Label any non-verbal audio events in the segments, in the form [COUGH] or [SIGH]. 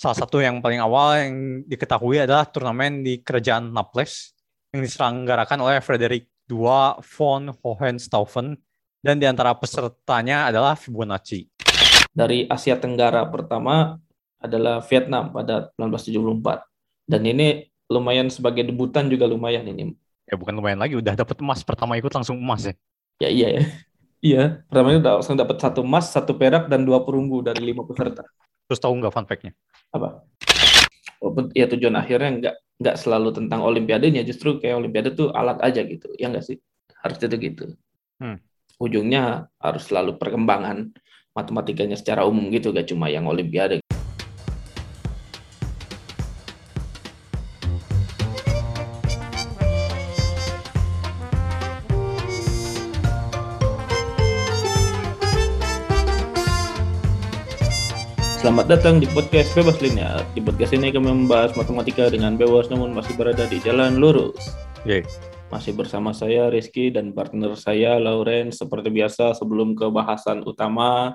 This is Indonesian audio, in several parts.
salah satu yang paling awal yang diketahui adalah turnamen di kerajaan Naples yang diselenggarakan oleh Frederick II von Hohenstaufen dan di antara pesertanya adalah Fibonacci. Dari Asia Tenggara pertama adalah Vietnam pada 1974. Dan ini lumayan sebagai debutan juga lumayan ini. Ya bukan lumayan lagi, udah dapat emas pertama ikut langsung emas ya. Ya iya ya. Iya, pertama itu langsung dapat satu emas, satu perak dan dua perunggu dari lima peserta. Terus tahu nggak fun fact-nya? Apa? Ya tujuan akhirnya nggak nggak selalu tentang olimpiadenya, justru kayak olimpiade tuh alat aja gitu. Ya nggak sih? Harusnya tuh gitu. Hmm. Ujungnya harus selalu perkembangan matematikanya secara umum gitu, gak cuma yang olimpiade. Selamat datang di podcast Bebas Linear. Di podcast ini kami membahas matematika dengan bebas namun masih berada di jalan lurus. Masih bersama saya Rizky dan partner saya Lauren. Seperti biasa sebelum ke bahasan utama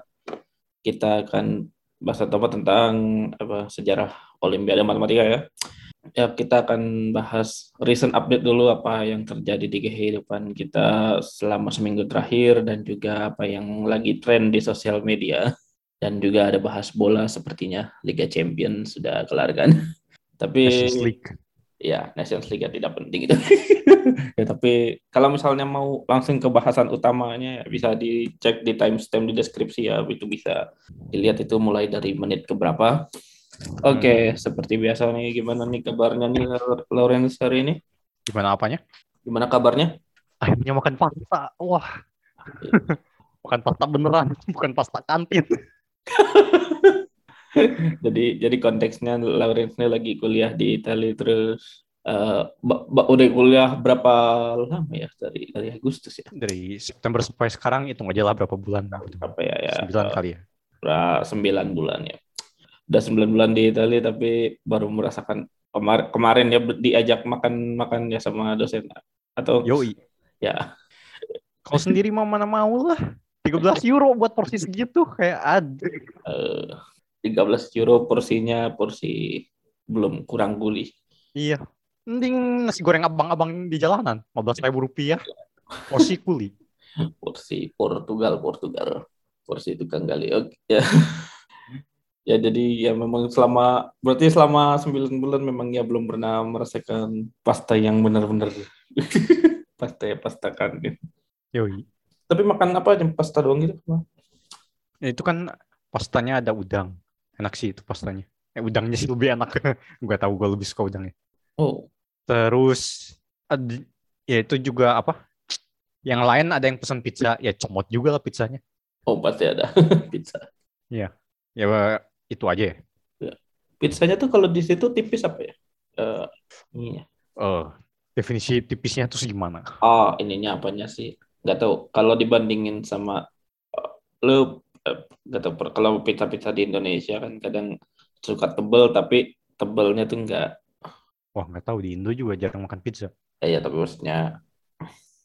kita akan bahas apa tentang apa sejarah Olimpiade Matematika ya. Ya kita akan bahas recent update dulu apa yang terjadi di kehidupan kita selama seminggu terakhir dan juga apa yang lagi tren di sosial media dan juga ada bahas bola sepertinya Liga Champions sudah kelar kan. [LAUGHS] Tapi Nations League. ya Nations League ya tidak penting itu. [LAUGHS] ya tapi kalau misalnya mau langsung ke bahasan utamanya ya bisa dicek di timestamp di deskripsi ya itu bisa dilihat itu mulai dari menit ke berapa. Oke, seperti biasa nih gimana nih kabarnya nih Lawrence hari ini? Gimana apanya? Gimana kabarnya? Akhirnya makan pasta. Wah. [LAUGHS] makan pasta beneran, bukan pasta kantin. [LAUGHS] jadi jadi konteksnya Lawrence ini lagi kuliah di Italia terus uh, udah kuliah berapa lama ya dari dari Agustus ya Dari September sampai sekarang hitung aja lah berapa bulan. apa ya ya Sembilan uh, kali ya. berapa- sembilan bulan ya udah sembilan bulan di Italia tapi baru merasakan kemar kemarin ya diajak makan makan ya sama dosen atau Yoi. ya Kalau sendiri mah mana mau lah. 13 euro buat porsi segitu kayak ada. eh, 13 euro porsinya porsi belum kurang guli Iya. Mending nasi goreng abang-abang di jalanan. 15 ribu rupiah. Porsi kuli. [LAUGHS] porsi Portugal Portugal porsi tukang gali oke ya [LAUGHS] ya jadi ya memang selama berarti selama 9 bulan memang ya belum pernah merasakan pasta yang benar-benar [LAUGHS] pasta ya pasta kan Yoi. Tapi makan apa aja pasta doang gitu Ya, itu kan pastanya ada udang. Enak sih itu pastanya. Eh, udangnya sih lebih enak. [LAUGHS] gue tahu gue lebih suka udangnya. oh Terus ad- ya itu juga apa? Yang lain ada yang pesan pizza, ya comot juga lah pizzanya. oh pasti ada [LAUGHS] pizza Ya itu aja ya. pizzanya tuh kalau di situ tipis apa ya Eh, ininya Eh, definisi tipisnya tuh gimana? oh ininya apanya sih nggak tahu kalau dibandingin sama lu eh, nggak tahu kalau pizza-pizza di Indonesia kan kadang suka tebel tapi tebelnya tuh nggak Wah nggak tahu di Indo juga jarang makan pizza. eh, ya tapi maksudnya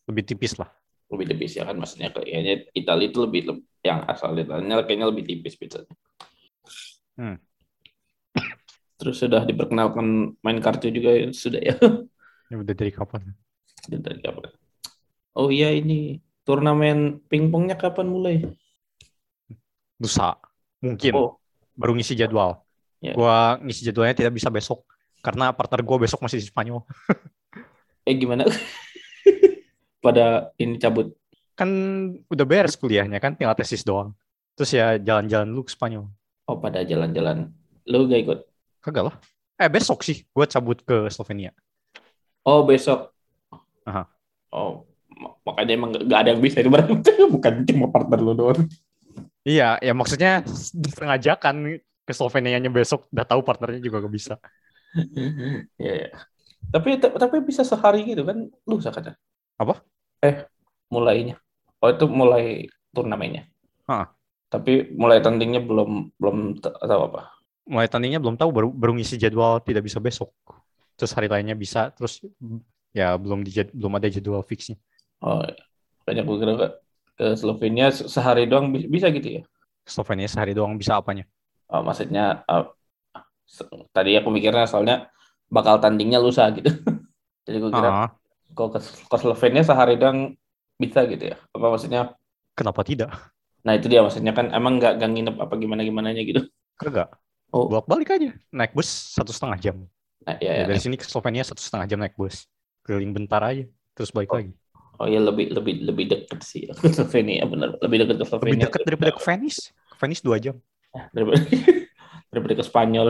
Lebih tipis lah. lebih tipis ya kan maksudnya kayaknya Italia itu lebih, lebih- yang asal Italia kayaknya lebih tipis pizzanya Hmm. terus sudah diperkenalkan main kartu juga ya? sudah ya Ya udah dari kapan? Dan dari kapan oh iya ini turnamen pingpongnya kapan mulai Lusa. Mungkin. oh Baru ngisi jadwal. Ya. Gua ngisi jadwalnya tidak bisa besok. Karena partner gue besok masih di Spanyol. [LAUGHS] eh gimana [LAUGHS] pada ini cabut Kan udah beres kuliahnya kan, tinggal tesis doang. Terus ya jalan-jalan lu ke Spanyol. oh pada jalan-jalan lu gak ikut Kagak lah. Eh besok sih gue cabut ke Slovenia. oh besok Aha. oh makanya emang gak, ada yang bisa ibaratnya [LAUGHS] bukan cuma partner lu doang Iya, ya maksudnya sengaja kan ke Slovenia-nya besok udah tahu partnernya juga gak bisa. [LAUGHS] Iya, iya. Tapi tapi bisa sehari gitu kan lusa kata. Apa? Eh, mulainya. Oh, itu mulai turnamennya. Hah. Tapi mulai tandingnya belum belum tahu apa. Mulai tandingnya belum tahu, baru baru ngisi jadwal tidak bisa besok. Terus hari lainnya bisa, terus ya belum di, belum ada jadwal fixnya. Oh, iya. banyak gue kira ke, Slovenia se- sehari doang bi- bisa gitu ya. Slovenia sehari doang bisa apanya? Oh, maksudnya eh, tadi aku mikirnya soalnya bakal tandingnya lusa gitu. [LAUGHS] Jadi gue kira kalau ke, ke Slovenia sehari doang bisa gitu ya. Apa maksudnya? kenapa tidak? Nah itu dia maksudnya kan emang nggak nggak nginep apa gimana gimana gitu. Kagak. Oh. Bolak balik aja. Naik bus satu setengah jam. Nah, ya, Ya, ya. dari sini ke Slovenia satu setengah jam naik bus. Keliling bentar aja. Terus balik Oh. lagi. Oh ya lebih lebih lebih deket sih ke Slovenia benar lebih deket ke Lebih Slovenia dekat daripada ke Venice. Ke Venice dua jam. daripada [LAUGHS] daripada ke Spanyol.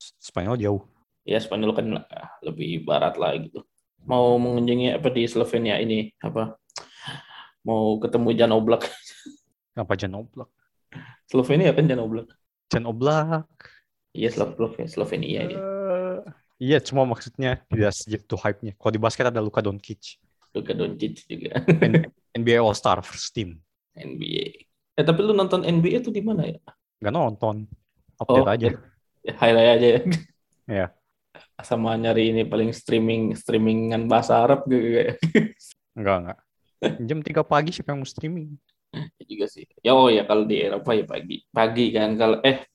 Spanyol jauh. ya Spanyol kan ah, lebih barat lah gitu. Mau mengunjungi apa di Slovenia ini apa? Mau ketemu Jan Oblak. [LAUGHS] Kenapa Jan Oblak? Slovenia kan Jan Oblak. Jan Oblak. Iya Slovenia, Slovenia dia. Eh, Iya, cuma maksudnya tidak segitu hype-nya. Kalau di basket ada Luka Doncic. Luka Doncic juga NBA All-Star first team. NBA. Eh tapi lu nonton NBA tuh di mana ya? Nggak nonton. Update Oh, aja. Ya, Highlight aja ya. [LAUGHS] Iya. Sama nyari ini paling streaming streamingan bahasa Arab gitu kayak. Enggak, [LAUGHS] enggak. Jam 3 pagi siapa yang mau streaming? Ya juga sih. Ya oh ya kalau di Eropa ya pagi. Pagi kan kalau eh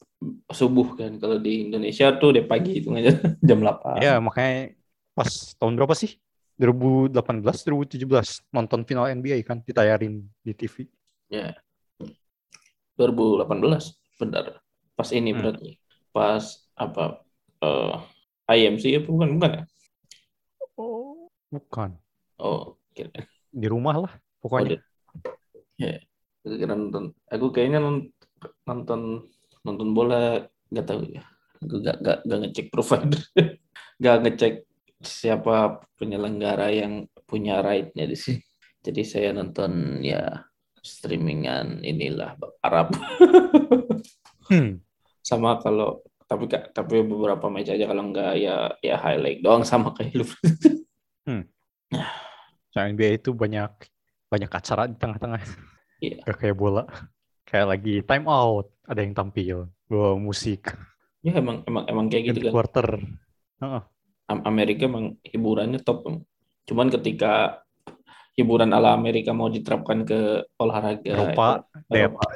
subuh kan kalau di Indonesia tuh deh pagi itu aja [LAUGHS] jam 8. Ya, makanya pas tahun berapa sih? 2018, 2017 nonton final NBA kan ditayarin di TV. 2018 benar. Pas ini Hmm. berarti. Pas apa eh IMC ya bukan bukan ya? Oh, bukan. Oh, kira Di rumah lah Oh, pokoknya. di- Ya, aku kira nonton. Aku kayaknya non- nonton nonton bola nggak tahu ya. Aku nggak nggak nggak ngecek provider, [LAUGHS] nggak ngecek siapa penyelenggara yang punya right-nya di sini. Jadi saya nonton ya streamingan inilah Arab [LAUGHS] Hmm. sama kalau tapi tapi beberapa match aja kalau nggak ya ya highlight doang sama kayak lu. [LAUGHS] Nah, NBA itu banyak banyak acara di tengah-tengah. Iya. [LAUGHS] Gak kayak bola. Kayak lagi time out, ada yang tampil, bawa musik, ya emang emang emang kayak gitu kan. quarter. Heeh. Am- Amerika emang hiburannya top. Cuman ketika hiburan ala Amerika mau diterapkan ke olahraga Eropa, eh, dead. Eropa,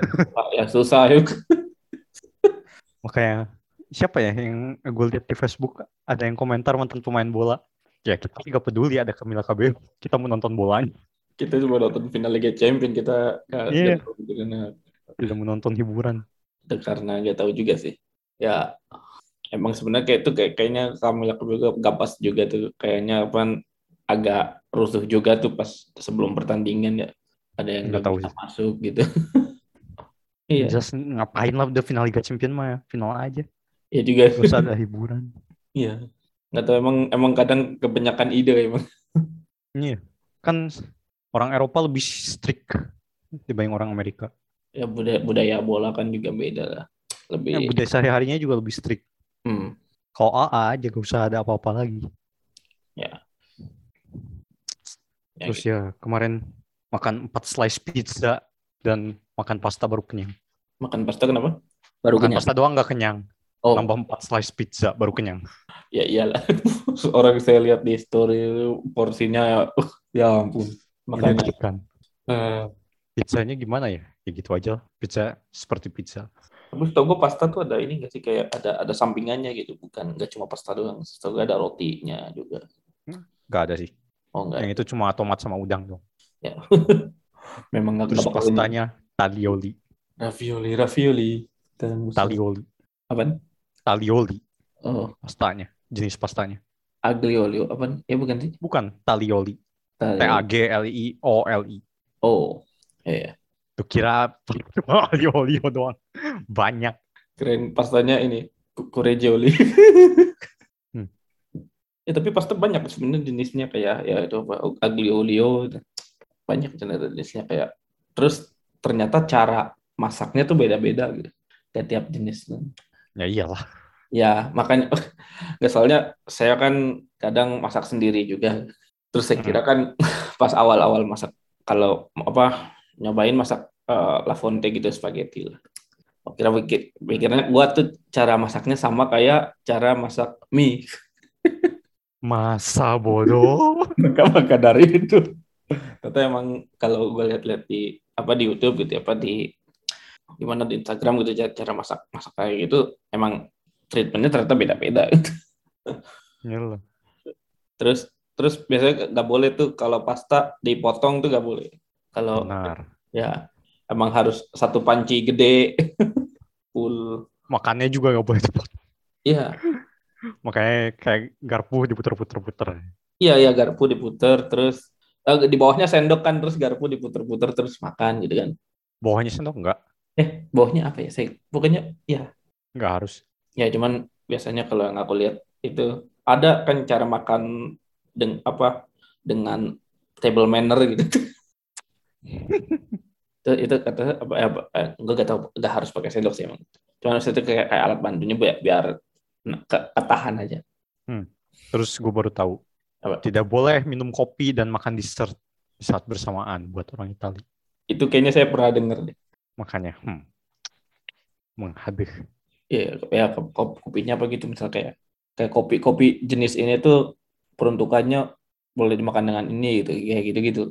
ya susah yuk. [LAUGHS] Makanya siapa ya yang gue lihat di Facebook ada yang komentar mantan pemain bola. Ya kita nggak peduli ada Camila Cabello, kita mau nonton bolanya, Kita cuma nonton final Liga Champion kita Iya. nggak tahu gitu karena tidak mau nonton hiburan. karena nggak tahu juga sih. Ya emang sebenarnya kayak itu kayak kayaknya Camila juga gak pas juga tuh kayaknya apa agak rusuh juga tuh pas sebelum pertandingan ya ada yang Nggak tahu masuk gitu. [LAUGHS] iya, Just ngapain lah udah final Liga Champion mah ya, final aja. iya juga. Terus ada [LAUGHS] hiburan. Iya. Nggak tahu emang emang kadang kebanyakan ide emang. [LAUGHS] Iya. Kan orang Eropa lebih strict dibanding orang Amerika. Ya budaya budaya bola kan juga beda lah. Lebih Ya, budaya sehari-harinya juga lebih strict. Hmm, Kalau AA aja gak usah ada apa-apa lagi. ya Terus ya kemarin makan 4 slice pizza dan makan pasta baru kenyang. makan pasta kenapa? Baru Makan kenyang. pasta doang gak kenyang. Oh, Nambah 4 slice pizza baru kenyang. ya iyalah. [LAUGHS] Orang saya lihat di story porsinya ya, uh, ya ampun. Makanya Menakjubkan. eh, Pizzanya gimana ya? Ya gitu aja. Pizza seperti pizza. Tapi tau gue pasta tuh ada ini nggak sih kayak ada ada sampingannya gitu, bukan nggak cuma pasta doang. Tau gue ada rotinya juga. Gak ada sih. Oh enggak, Yang itu cuma tomat sama udang dong. ya. [LAUGHS] Memang nggak Terus ini. pastanya talioli. Ravioli, ravioli. Dan Talioli. Apaan? Talioli Oh, pastanya. Jenis pastanya. aglio olio. Apaan? Ya bukan sih. Bukan talioli. Tadi- T-A-G-L-I-O-L-I. Oh, iya. Tuh kira cuma [LAUGHS] olio doang. Banyak. Keren pastanya ini Kuregioli. [LAUGHS] Hmm. Ya tapi pasta banyak sebenarnya jenisnya kayak ya itu apa oh, aglio olio banyak jenisnya kayak terus ternyata cara masaknya tuh beda-beda gitu kayak tiap jenis Ya iyalah. ya makanya nggak soalnya saya kan kadang masak sendiri juga terus saya kira kan [LAUGHS] pas awal-awal masak kalau apa nyobain masak eh, La Fonte gitu spaghetti lah Oh, kira pikir pikirnya gua tuh cara masaknya sama kayak cara masak mie [LAUGHS] Masa bodoh. maka maka dari itu ternyata emang kalau gue lihat-lihat di apa di YouTube gitu apa di gimana di Instagram gitu cara cara masak masak kayak gitu emang treatmentnya ternyata beda-beda. Iya loh. terus terus biasanya nggak boleh tuh kalau pasta dipotong tuh nggak boleh. Kalau Benar. ya emang harus satu panci gede [LAUGHS] full. Makannya juga gak boleh cepet. Iya, Makanya kayak garpu diputer-puter-puter. iya iya garpu diputer terus eh, di bawahnya sendok kan terus garpu diputer-puter terus makan gitu kan. Bawahnya sendok enggak? Eh bawahnya apa ya? Saya pokoknya ya Enggak harus. ya cuman biasanya kalau yang aku lihat itu ada kan cara makan dengan apa dengan table manner gitu. [LAUGHS] itu itu kata apa ya eh, gue gak tahu gak harus pakai sendok sih emang cuma itu kayak, kayak alat bantunya biar, biar ke- ketahan aja Terus gue baru tahu. Apa? Tidak boleh minum kopi dan makan dessert saat bersamaan buat orang Itali. itu kayaknya saya pernah denger deh Makanya, hmm, menghadeh. ya ya kop- kopinya apa gitu misal kayak kayak kopi kopi jenis ini tuh peruntukannya boleh dimakan dengan ini gitu kayak gitu gitu.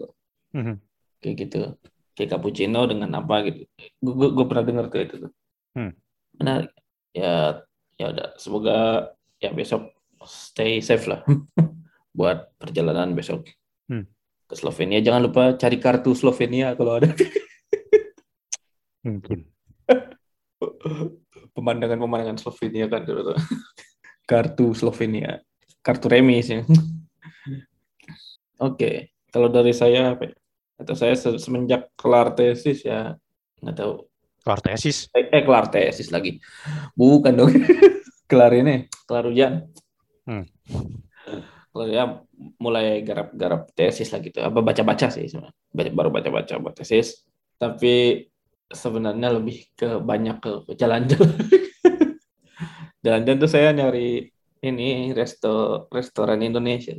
Kayak gitu. Kayak cappuccino dengan apa gitu. Gue gue pernah denger tuh itu tuh. Hmm. menarik ya ya udah. Semoga ya besok stay safe lah [LAUGHS] buat perjalanan besok. Hmm. ke Slovenia. Jangan lupa cari kartu Slovenia kalau ada. [LAUGHS] Mungkin. [LAUGHS] pemandangan-pemandangan Slovenia kan kartu Slovenia. Kartu remi sih oke. Kalau dari saya apa ya? Atau saya se- semenjak kelar tesis ya nggak tahu. Kelar tesis. eh, eh kelar tesis lagi. Bukan dong. [LAUGHS] Kelar ini kelar ujian. Hmm. kelar ya mulai garap-garap tesis lah gitu. Apa baca-baca sih sebenarnya. Baru baca-baca buat tesis. Tapi sebenarnya lebih ke banyak ke ke jalan-jalan. [LAUGHS] Jalan-jalan tuh saya nyari ini resto restoran Indonesia.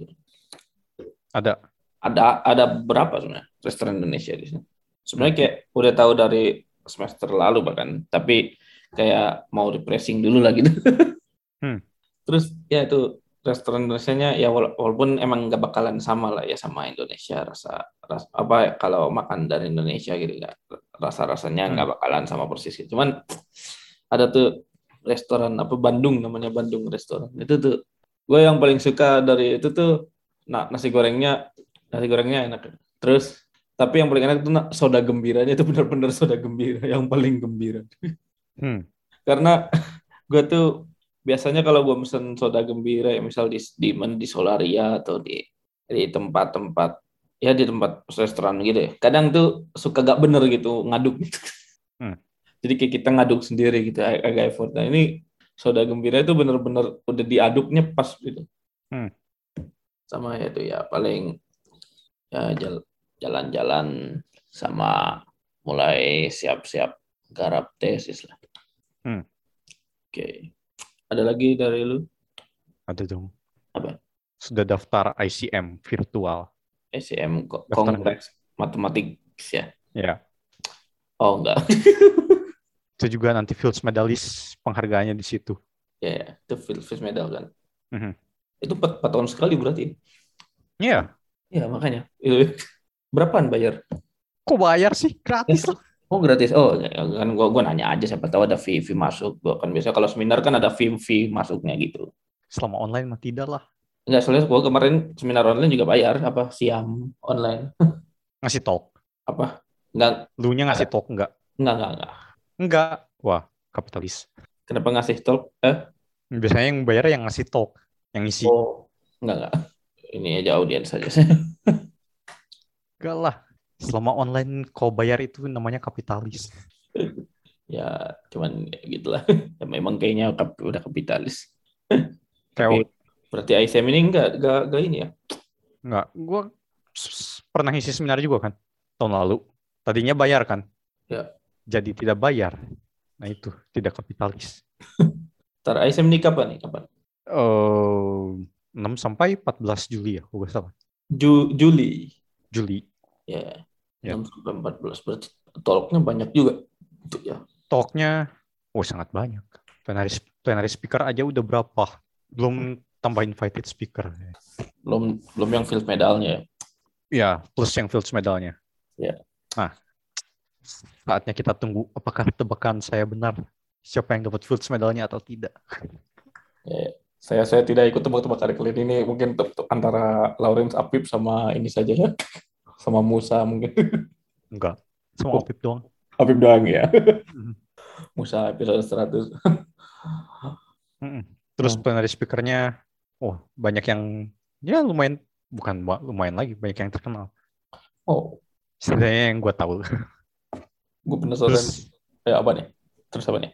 Ada. ada ada berapa sebenarnya restoran Indonesia di sini. Sebenarnya kayak udah tahu dari semester lalu bahkan, tapi kayak mau refreshing dulu lah gitu. [LAUGHS] Hmm. Terus ya itu restoran Indonesia-nya ya wala- walaupun emang nggak bakalan sama lah ya sama Indonesia rasa, ras- apa kalau makan dari Indonesia gitu ya rasa-rasanya nggak bakalan sama persis gitu. Cuman ada tuh restoran apa Bandung namanya Bandung restoran. Itu tuh gue yang paling suka dari itu tuh nah, nasi gorengnya nasi gorengnya enak. Terus tapi yang paling enak itu soda gembiranya itu benar-benar soda gembira yang paling gembira. Hmm. Karena [LAUGHS] gue tuh biasanya kalau gue pesen soda gembira ya misal di di di Solaria atau di di tempat-tempat ya di tempat restoran gitu ya. Kadang tuh suka gak bener gitu ngaduk gitu. [LAUGHS] Hmm. Jadi kayak kita ngaduk sendiri gitu ag- agak effort. Nah ini soda gembira itu bener-bener udah diaduknya pas gitu. Hmm. Sama ya itu ya paling ya jal- jalan-jalan sama mulai siap-siap garap tesis lah. Hmm. Oke. Ada lagi dari lu? Ada dong. Apa? Sudah daftar ICM virtual. Ko- Daftar Kongres Matematik ya? Ya. Oh enggak. [LAUGHS] Itu juga nanti Fields Medalist penghargaannya di situ. ya, ya. itu Fields Medal kan. Mhm. Itu 4, tahun sekali berarti. Iya. Ya makanya. Berapaan bayar? Kok bayar sih? Gratis lah. Oh gratis. Oh kan gua gua nanya aja siapa tahu ada fee fee masuk. Gua kan biasa kalau seminar kan ada fee fee masuknya gitu. Selama online mah tidak lah. Enggak, soalnya gua kemarin seminar online juga bayar apa siam online. [LAUGHS] Ngasih talk. Apa? Enggak Lu nya ngasih talk enggak? enggak enggak enggak. Enggak. Wah, kapitalis. Kenapa ngasih talk? Eh? Biasanya yang bayar yang ngasih talk. Yang ngisi. Oh, enggak enggak. Ini aja audiens saja. [LAUGHS] Enggak lah. Selama online kau bayar itu namanya kapitalis. [LAUGHS] ya cuman ya gitulah. Ya, memang kayaknya kap- udah kapitalis. [LAUGHS] Kayak Berarti ISM ini enggak enggak, enggak ini ya? enggak. Gua s- pernah ngisi seminar juga kan tahun lalu. Tadinya bayar kan? Ya. Jadi tidak bayar. Nah itu tidak kapitalis. [LAUGHS] Ntar ISM ini kapan nih? Kapan? Eh 6 sampai 14 Juli ya, kalau nggak salah. Ju- Juli. Juli. Ya. Ya. 6 sampai 14 berarti toloknya banyak juga. Untuk ya. Talknya, oh sangat banyak. Plenary, plenary speaker aja udah berapa? Belum tambah invited speaker. Belum belum yang field medalnya ya. Ya, plus yang Fields medalnya. Ya. Nah, saatnya kita tunggu apakah tebakan saya benar. Siapa yang dapat Fields medalnya atau tidak. Ya, saya saya tidak ikut tebak-tebakan kali ini. Mungkin antara Lawrence Apip sama ini saja ya. [LAUGHS] Sama Musa mungkin. [LAUGHS] Enggak. Semua Oh. Apip doang. Apip doang ya. [LAUGHS] Musa episode 100. Mm-mm. Terus Hmm. plenary speakernya, oh banyak yang ya lumayan bukan lumayan lagi banyak yang terkenal. Oh, Setidaknya yang gue tahu. gue penasaran. Terus Ya, apa nih? Terus apa nih?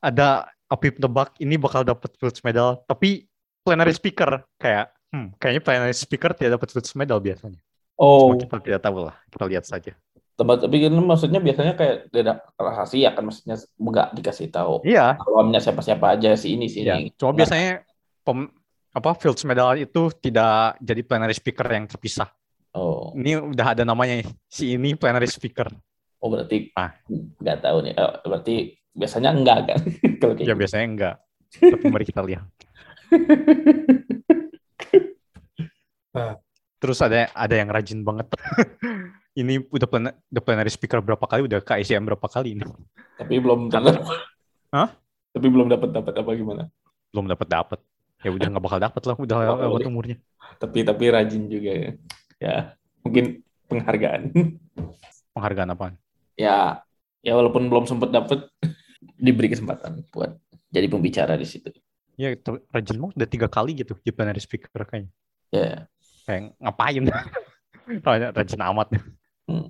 ada Apip nebak ini bakal dapat Fields Medal, tapi plenary speaker kayak hmm, kayaknya plenary speaker tidak dapat Fields Medal biasanya. Oh, Cuma kita tidak tahu lah, kita lihat saja. tempat tapi kan maksudnya biasanya kayak tidak rahasia kan maksudnya enggak dikasih tahu Iya, lawannya siapa-siapa aja si ini si iya. ini. Cuma Nah, biasanya pem, apa Fields Medal itu tidak jadi plenary speaker yang terpisah. Oh, Ini udah ada namanya si ini plenary speaker. oh berarti Ah. nggak tahu nih. Oh, berarti biasanya enggak kan [LAUGHS] kalau kayak Ya gitu. biasanya enggak. Tapi mari kita lihat. [LAUGHS] Terus ada ada yang rajin banget. [LAUGHS] ini udah plan, udah plenary speaker berapa kali, udah ke ICM berapa kali ini. Tapi belum dapat. Hah? Tapi belum dapat dapat apa gimana? Belum dapat dapat. Ya udah nggak bakal dapat lah, udah Bakal lewat deh. umurnya. Tapi tapi rajin juga ya. Ya, mungkin penghargaan. Penghargaan apaan? ya, ya walaupun belum sempat dapat diberi kesempatan buat jadi pembicara di situ. Ya rajin banget udah tiga kali gitu di plenary speaker kayaknya. Ya, Kayak ngapain? [LAUGHS] Rajin rajin amat. Hmm.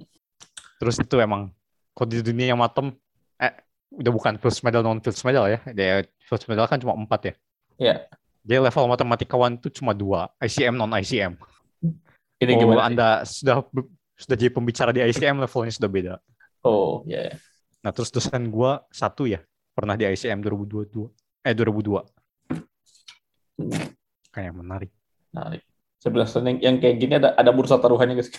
Terus itu emang kalau di dunia yang matem, eh udah bukan Fields Medal non Fields Medal ya. Dia Fields Medal kan cuma empat ya. ya. Dia level matematikawan itu cuma dua, ICM non ICM. Ini Kalau gimana? Anda sudah sudah jadi pembicara di ICM levelnya sudah beda. Oh, ya. Nah, terus dosen gua satu ya, pernah di ICM 2022. Eh 2002. Kayak menarik. Menarik. Sebelah yang, yang kayak gini ada ada bursa taruhannya guys.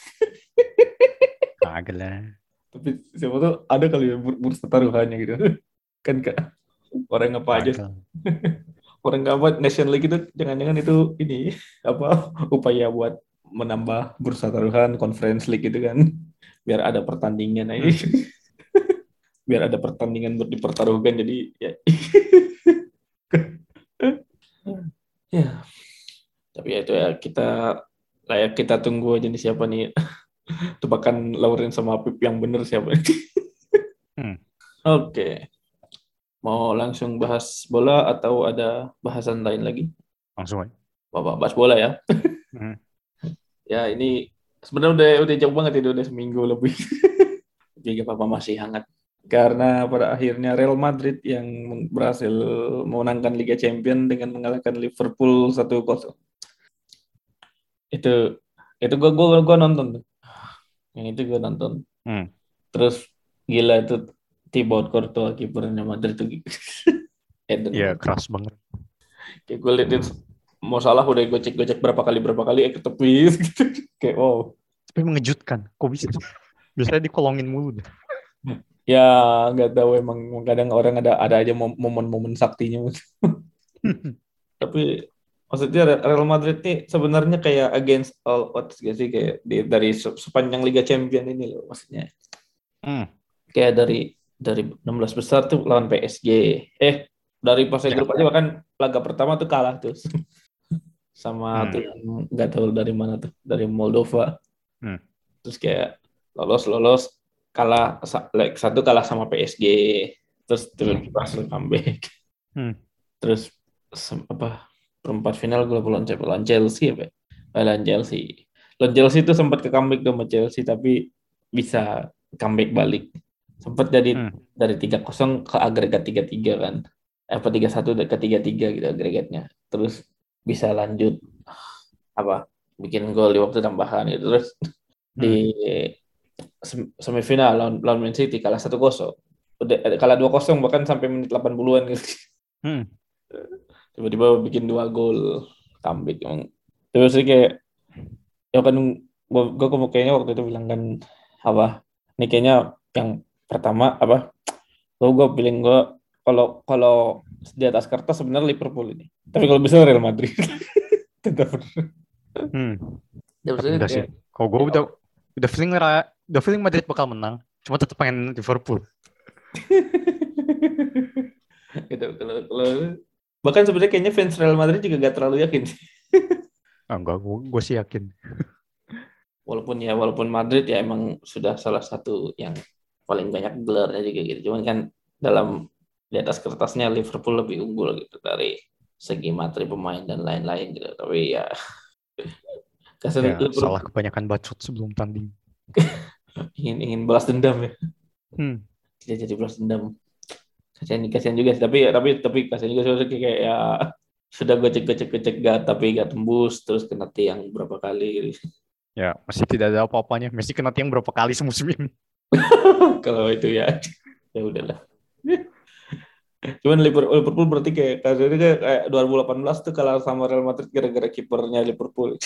[LAUGHS] Kagak lah. Tapi siapa tuh ada kali ya bur- bursa taruhannya gitu. [LAUGHS] kan kak orang apa aja [LAUGHS] orang buat Nation League itu jangan-jangan itu ini apa upaya buat menambah bursa taruhan Conference League gitu kan biar ada pertandingan aja biar ada pertandingan buat dipertaruhkan jadi ya. [LAUGHS] Ya. Tapi ya itu ya kita layak kita tunggu aja nih siapa nih. [LAUGHS] Tebakan Lauren sama Pip yang bener siapa. [LAUGHS] Hmm. oke. Mau langsung bahas bola atau ada bahasan lain lagi? Langsung aja. Bapak bahas bola ya. Hmm. ya ini sebenarnya udah udah jauh banget itu udah seminggu lebih. Jadi apa masih hangat karena pada akhirnya Real Madrid yang berhasil memenangkan Liga Champions dengan mengalahkan Liverpool 1-0 itu itu gua gua gua nonton tuh. yang itu gua nonton Hmm. terus gila itu Thibaut Courtois kipernya Madrid tuh [LAUGHS] Eden. Iya, keras banget. kayak gue liatin mau salah udah gocek gocek berapa kali berapa kali eh ke tepi [LAUGHS] gitu kayak wow Tapi mengejutkan. Kok bisa? Biasanya dikolongin mulu deh. [LAUGHS] ya nggak tahu emang kadang orang ada ada aja mom- momen-momen saktinya [LAUGHS] tapi maksudnya Re- Real Madrid nih sebenarnya kayak against all odds gak sih kayak di- dari se- sepanjang Liga Champion ini loh maksudnya Hmm. kayak dari dari 16 besar tuh lawan PSG eh dari fase Ya. grup aja bahkan laga pertama tuh kalah tuh [LAUGHS] sama Hmm. tuh yang nggak tahu dari mana tuh dari Moldova Hmm. terus kayak lolos lolos kalah leg satu kalah sama PSG terus terus berhasil comeback. Hmm. terus apa perempat final gue lawan siapa lawan Chelsea apa ya? Eh, lawan Chelsea. Lawan Chelsea itu sempat ke comeback sama Chelsea tapi bisa comeback balik. Sempat jadi Hmm. dari 3-0 ke agregat 3-3 kan. Eh, apa 3-1 ke 3-3 gitu agregatnya. Terus bisa lanjut apa bikin gol di waktu tambahan gitu. Terus di sem- semifinal lawan, lawan Man City kalah 1-0 udah eh, kalah 2-0 bahkan sampai menit 80-an gitu Hmm. [LAUGHS] tiba-tiba bikin dua gol comeback emang terus sih kayak ya kan gua, gua kayaknya waktu itu bilang kan apa ini kayaknya yang pertama apa gua gua pilih gua kalau kalau di atas kertas sebenarnya Liverpool ini tapi kalau bisa Real Madrid [LAUGHS] tetap Hmm. ya, maksudnya Enggak sih. kayak- Kalau gue udah udah feeling udah feeling Madrid bakal menang. Cuma tetap pengen Liverpool. [LAUGHS] gitu kalau kalau Bahkan sebenarnya kayaknya fans Real Madrid juga gak terlalu yakin. [LAUGHS] Ah, enggak, gue sih yakin. [LAUGHS] Walaupun ya walaupun Madrid ya emang sudah salah satu yang paling banyak gelarnya juga gitu. Cuman kan dalam di atas kertasnya Liverpool lebih unggul gitu dari segi materi pemain dan lain-lain gitu. Tapi ya ya salah kebanyakan bacot sebelum tanding. [LAUGHS] ingin ingin balas dendam ya. Hmm. Tidak jadi balas dendam. Kasihan kasihan juga sih. Tapi tapi tapi kasihan juga sih kayak ya sudah gue cek cek cek gak tapi gak tembus terus kena tiang berapa kali. Ya masih tidak ada apa-apanya. Masih kena tiang berapa kali semusim ini. [LAUGHS] Kalau itu ya [LAUGHS] ya udahlah. Cuman Liverpool berarti kayak kayak 2018 tuh kalah sama Real Madrid gara-gara kipernya Liverpool.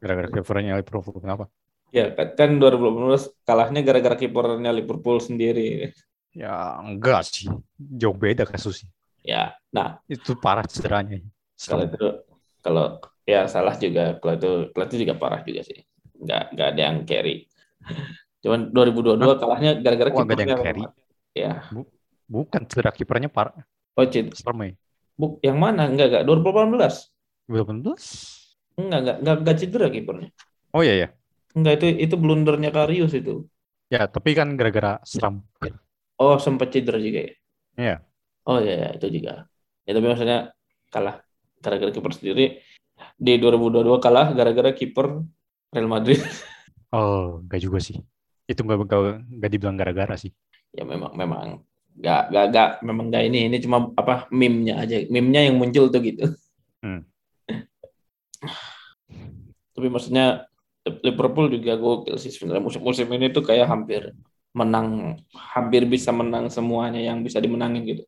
Gara-gara kipernya Liverpool kenapa? Ya kan 2018 kalahnya gara-gara kipernya Liverpool sendiri. Ya enggak sih, jauh beda kasusnya. Ya, nah itu parah cederanya. Kalau itu kalau ya salah juga kalau itu kalau itu juga parah juga sih. Enggak enggak ada yang carry. Cuman 2022 Hah? kalahnya gara-gara oh, kipernya. Ada yang carry. Ya. Bu, bukan cedera kipernya parah. Oh. Bu, yang mana? Enggak enggak 2018. 2018? Enggak enggak enggak, enggak cedera kipernya. Oh iya ya. Enggak itu itu blundernya Karius itu. Ya, tapi kan gara-gara seram. Oh, sempat cedera juga ya? Iya. Oh iya, ya, itu juga. Ya tapi maksudnya kalah gara-gara kiper sendiri di 2022 kalah gara-gara kiper Real Madrid. [LAUGHS] Oh, enggak juga sih. Itu enggak enggak dibilang gara-gara sih. Ya memang memang enggak enggak enggak memang enggak ini ini cuma apa meme-nya aja. Meme-nya yang muncul tuh gitu. Hmm. [LAUGHS] tapi maksudnya Liverpool juga gokil sih sebenarnya musim-musim ini tuh kayak hampir menang hampir bisa menang semuanya yang bisa dimenangin gitu.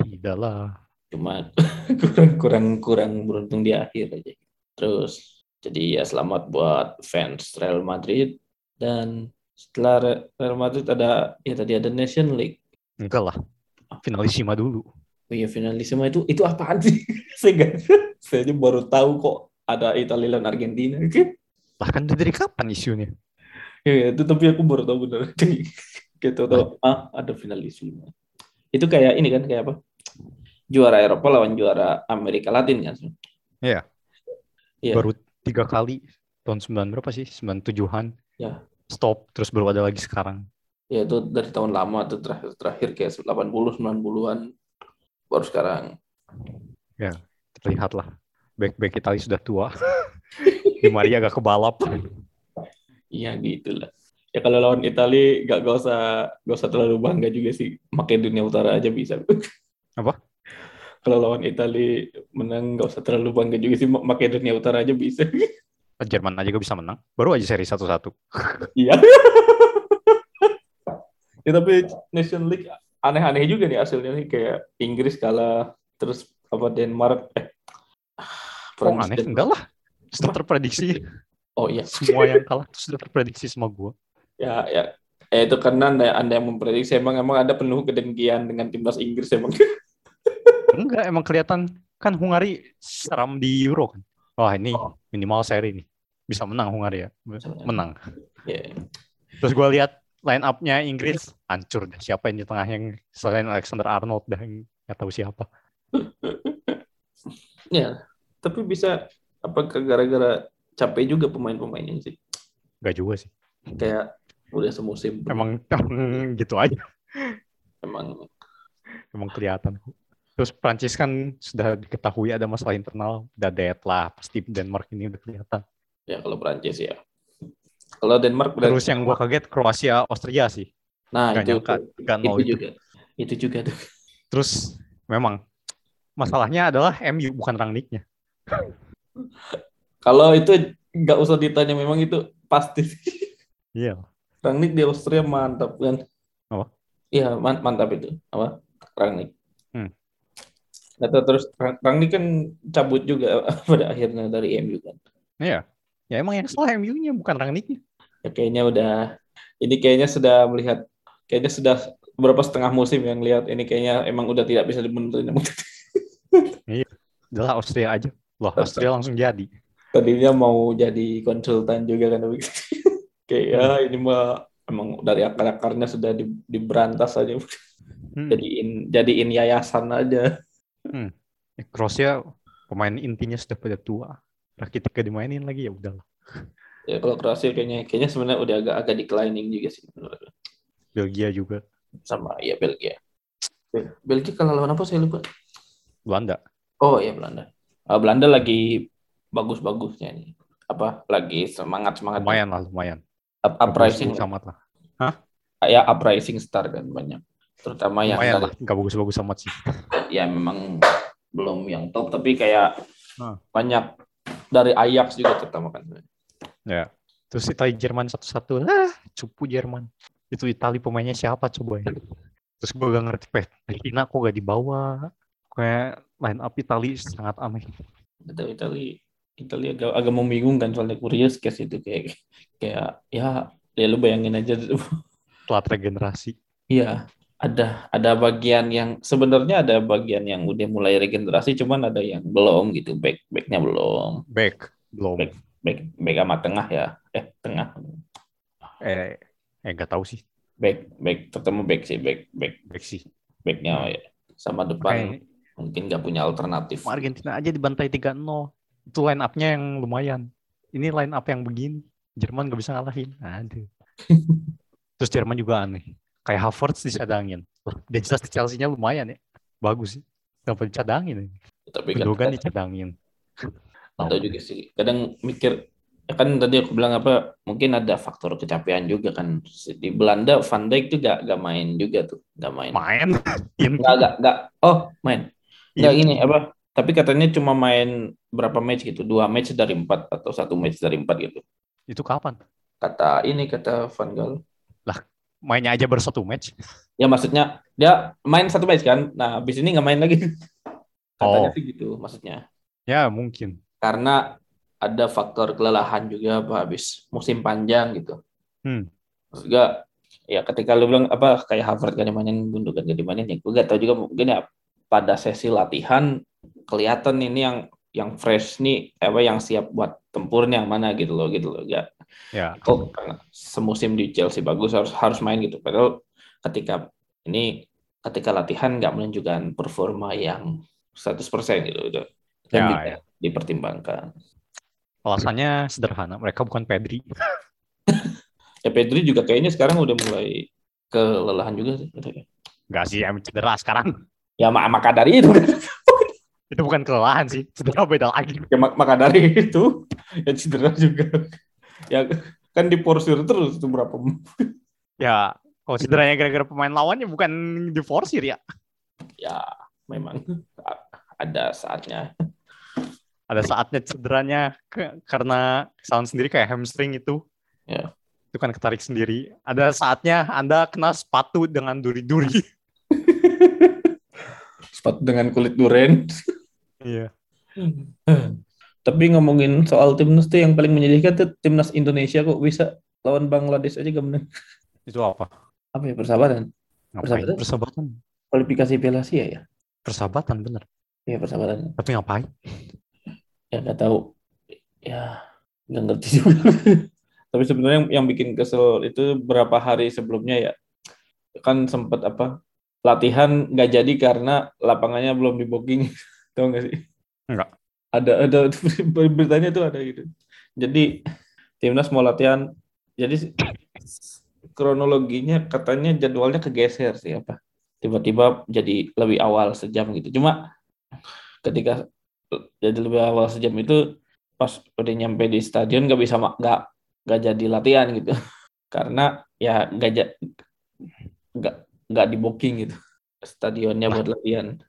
Tidak lah. Cuma [LAUGHS] kurang kurang kurang beruntung di akhir aja. Terus jadi ya selamat buat fans Real Madrid dan setelah Real Madrid ada ya tadi ada Nation League. Enggak lah. Finalisima dulu. Oh iya finalisima itu itu apaan sih? [LAUGHS] saya gak, saya baru tahu kok ada Italia dan Argentina. Bahkan dari kapan isunya? Ya, itu tapi aku baru tahu bener. [LAUGHS] gitu tuh ah ada finalisme. Itu kayak ini kan kayak apa? Juara Eropa lawan juara Amerika Latin kan? Iya. Iya. Baru tiga kali tahun sembilan berapa sih? Sembilan tujuhan. Ya. Stop terus baru ada lagi sekarang. Ya itu dari tahun lama tuh terakhir terakhir kayak 80 90-an baru sekarang. Ya, terlihat lah. Back-back Italia sudah tua. [LAUGHS] Di Maria agak kebalap. Iya gitulah. Ya kalau lawan Italia gak, gak usah gak usah terlalu bangga juga sih. Makedonia Utara aja bisa. [LAUGHS] Apa? Kalau lawan Italia menang gak usah terlalu bangga juga sih. Makedonia Utara aja bisa. Jerman aja gak bisa menang. Baru aja seri satu-satu. [LAUGHS] Iya. ya tapi Nation League aneh-aneh juga nih hasilnya nih kayak Inggris kalah terus apa Denmark eh Oh, aneh enggak lah. Sudah terprediksi. Oh iya. Semua yang kalah itu sudah terprediksi sama gue. Ya, ya. Eh, itu karena anda, anda yang memprediksi emang emang ada penuh kedengkian dengan timnas Inggris emang. Enggak, emang kelihatan kan Hungari seram di Euro kan. Wah ini oh. minimal seri nih. Bisa menang Hungari ya. Menang. Yeah. Terus gue lihat line up-nya Inggris hancur deh. Siapa yang di tengah yang selain Alexander Arnold yang nggak tahu siapa. [LAUGHS] ya, tapi bisa apa gara-gara capek juga pemain-pemainnya sih. Gak juga sih. Kayak udah semusim. Emang, gitu aja. Emang emang kelihatan. Terus Prancis kan sudah diketahui ada masalah internal, udah dead lah. Pasti Denmark ini udah kelihatan. Ya kalau Prancis ya. Kalau Denmark Terus yang gua kaget Kroasia Austria sih. Nah, Gak itu, nyangka, itu, itu, itu juga. Itu juga tuh. Terus memang masalahnya adalah MU bukan Rangnicknya. Kalau itu nggak usah ditanya, memang itu pasti. Iya. Rangnick di Austria mantap kan? Apa? Iya mantap itu. Apa? Rangnick. Hmm. Nah, terus Rangnick kan cabut juga [LAUGHS] pada akhirnya dari MU kan? Iya. Ya emang yang salah MU-nya bukan Rangnicknya. Ya kayaknya udah. Ini kayaknya sudah melihat. Kayaknya sudah beberapa setengah musim yang lihat ini kayaknya emang udah tidak bisa dibentuk. iya. Adalah Austria aja. Loh, Austria langsung jadi tadinya mau jadi konsultan juga kan [LAUGHS] kayak ya hmm. ini mah emang dari akar-akarnya sudah di, diberantas aja hmm. jadiin jadiin yayasan aja Ya, Kroasia pemain intinya sudah pada tua. Rakitic gak dimainin lagi ya udahlah. Ya kalau Kroasia kayaknya kayaknya sebenarnya udah agak agak declining juga sih menurut. Belgia juga. sama ya Belgia. Bel- Belgia kalah lawan apa saya lupa. Belanda. Oh ya Belanda. Ah, Belanda lagi bagus-bagusnya nih. Apa lagi semangat semangat Lumayan lah, lumayan. up, uprising amat lah. ya uprising star kan banyak. Terutama yang Lumayan dari- lah, nggak bagus-bagus amat sih. [LAUGHS] ya memang belum yang top tapi kayak Ah. banyak dari Ajax juga terutama kan. Ya. Terus Italia Jerman satu-satu. Lah, cupu Jerman. Itu Italia pemainnya siapa coba ya? Terus gue gak ngerti, Pellegrina kok gak dibawa? Kayak line up Italia sangat aneh. Betul Italia Italia agak, agak membingungkan soalnya Curious case itu kayak kayak ya ya lu bayangin aja Telat regenerasi. Iya, ada ada bagian yang sebenarnya ada bagian yang udah mulai regenerasi, cuman ada yang belum gitu, back backnya belum, Back. Belum. Back. back back sama tengah ya, eh tengah, Eh, eh gak tahu sih. back back terutama back sih, back back Back sih. backnya ya. sama depan Kayak mungkin nggak punya alternatif. Argentina aja dibantai 3-0. Itu line up-nya yang lumayan. Ini line up yang begini. Jerman gak bisa ngalahin. Aduh. [LAUGHS] Terus Jerman juga aneh. Kayak Havertz disadangin. Dia jelas di Chelsea-nya lumayan ya. Bagus sih. Kenapa dicadangin? ya? Tapi kan Gundogan dicadangin. atau juga sih, kadang mikir ya kan tadi aku bilang apa, mungkin ada faktor kecapean juga kan di Belanda Van Dijk tuh gak, gak main juga tuh, gak main. Main. [LAUGHS] Inti. Nggak, nggak, nggak. Oh, main. Inti. gini, apa? Tapi katanya cuma main berapa match gitu? Dua match dari empat atau satu match dari empat gitu. Itu kapan? Kata ini, kata Van Gaal. Mainnya aja baru satu match. Ya maksudnya, dia main satu match kan? Nah, habis ini nggak main lagi. [LAUGHS] Katanya Oh. sih gitu, maksudnya. Ya mungkin. Karena ada faktor kelelahan juga apa habis musim panjang gitu. Hmm. Maksudnya, ya ketika lu bilang apa kayak Harvard gak dimainin, Gundogan gak dimainin, ya gue gak tahu juga mungkin ya pada sesi latihan kelihatan ini yang yang fresh nih apa yang siap buat tempurnya yang mana gitu loh gitu loh ya Ya. oh karena semusim di Chelsea bagus harus harus main gitu padahal ketika ini ketika latihan nggak menunjukkan performa yang 100% gitu gitu dan Ya, juga ya. dipertimbangkan Alasannya sederhana. Mereka bukan Pedri. [LAUGHS] ya Pedri juga kayaknya sekarang udah mulai kelelahan juga sih. Enggak sih, emang cedera sekarang. Ya mak- maka dari itu [LAUGHS] Itu bukan kelelahan sih. Cedera beda lagi. ya mak- maka dari itu ya cedera juga ya kan diporsir terus tuh berapa Ya, kalau cederanya gara-gara pemain lawannya bukan diforsir ya. ya memang ada saatnya Ada saatnya cederanya ke- karena kesalahan sendiri kayak hamstring itu. Ya. Itu kan ketarik sendiri. Ada saatnya Anda kena sepatu dengan duri-duri. [LAUGHS] sepatu dengan kulit duren Iya. [LAUGHS] tapi ngomongin soal timnas tuh yang paling menyedihkan tuh timnas Indonesia kok bisa lawan Bangladesh aja gak menang Itu apa? apa ya persahabatan Ngapain? Persahabatan? Persahabatan. kualifikasi Piala Asia ya Persahabatan bener. iya persahabatan Tapi ngapain? ya nggak tahu ya nggak ngerti juga [LAUGHS] tapi sebenarnya yang, yang bikin kesel itu berapa hari sebelumnya ya kan sempat apa latihan nggak jadi karena lapangannya belum di booking. [LAUGHS] Tahu nggak sih? Nggak. ada ada [LAUGHS] beritanya tuh ada gitu. Jadi timnas mau latihan. Jadi kronologinya katanya jadwalnya kegeser sih apa? Tiba-tiba jadi lebih awal sejam gitu. Cuma ketika jadi lebih awal sejam itu pas udah nyampe di stadion nggak bisa nggak nggak jadi latihan gitu. [LAUGHS] Karena ya nggak ja- nggak nggak di booking gitu stadionnya buat latihan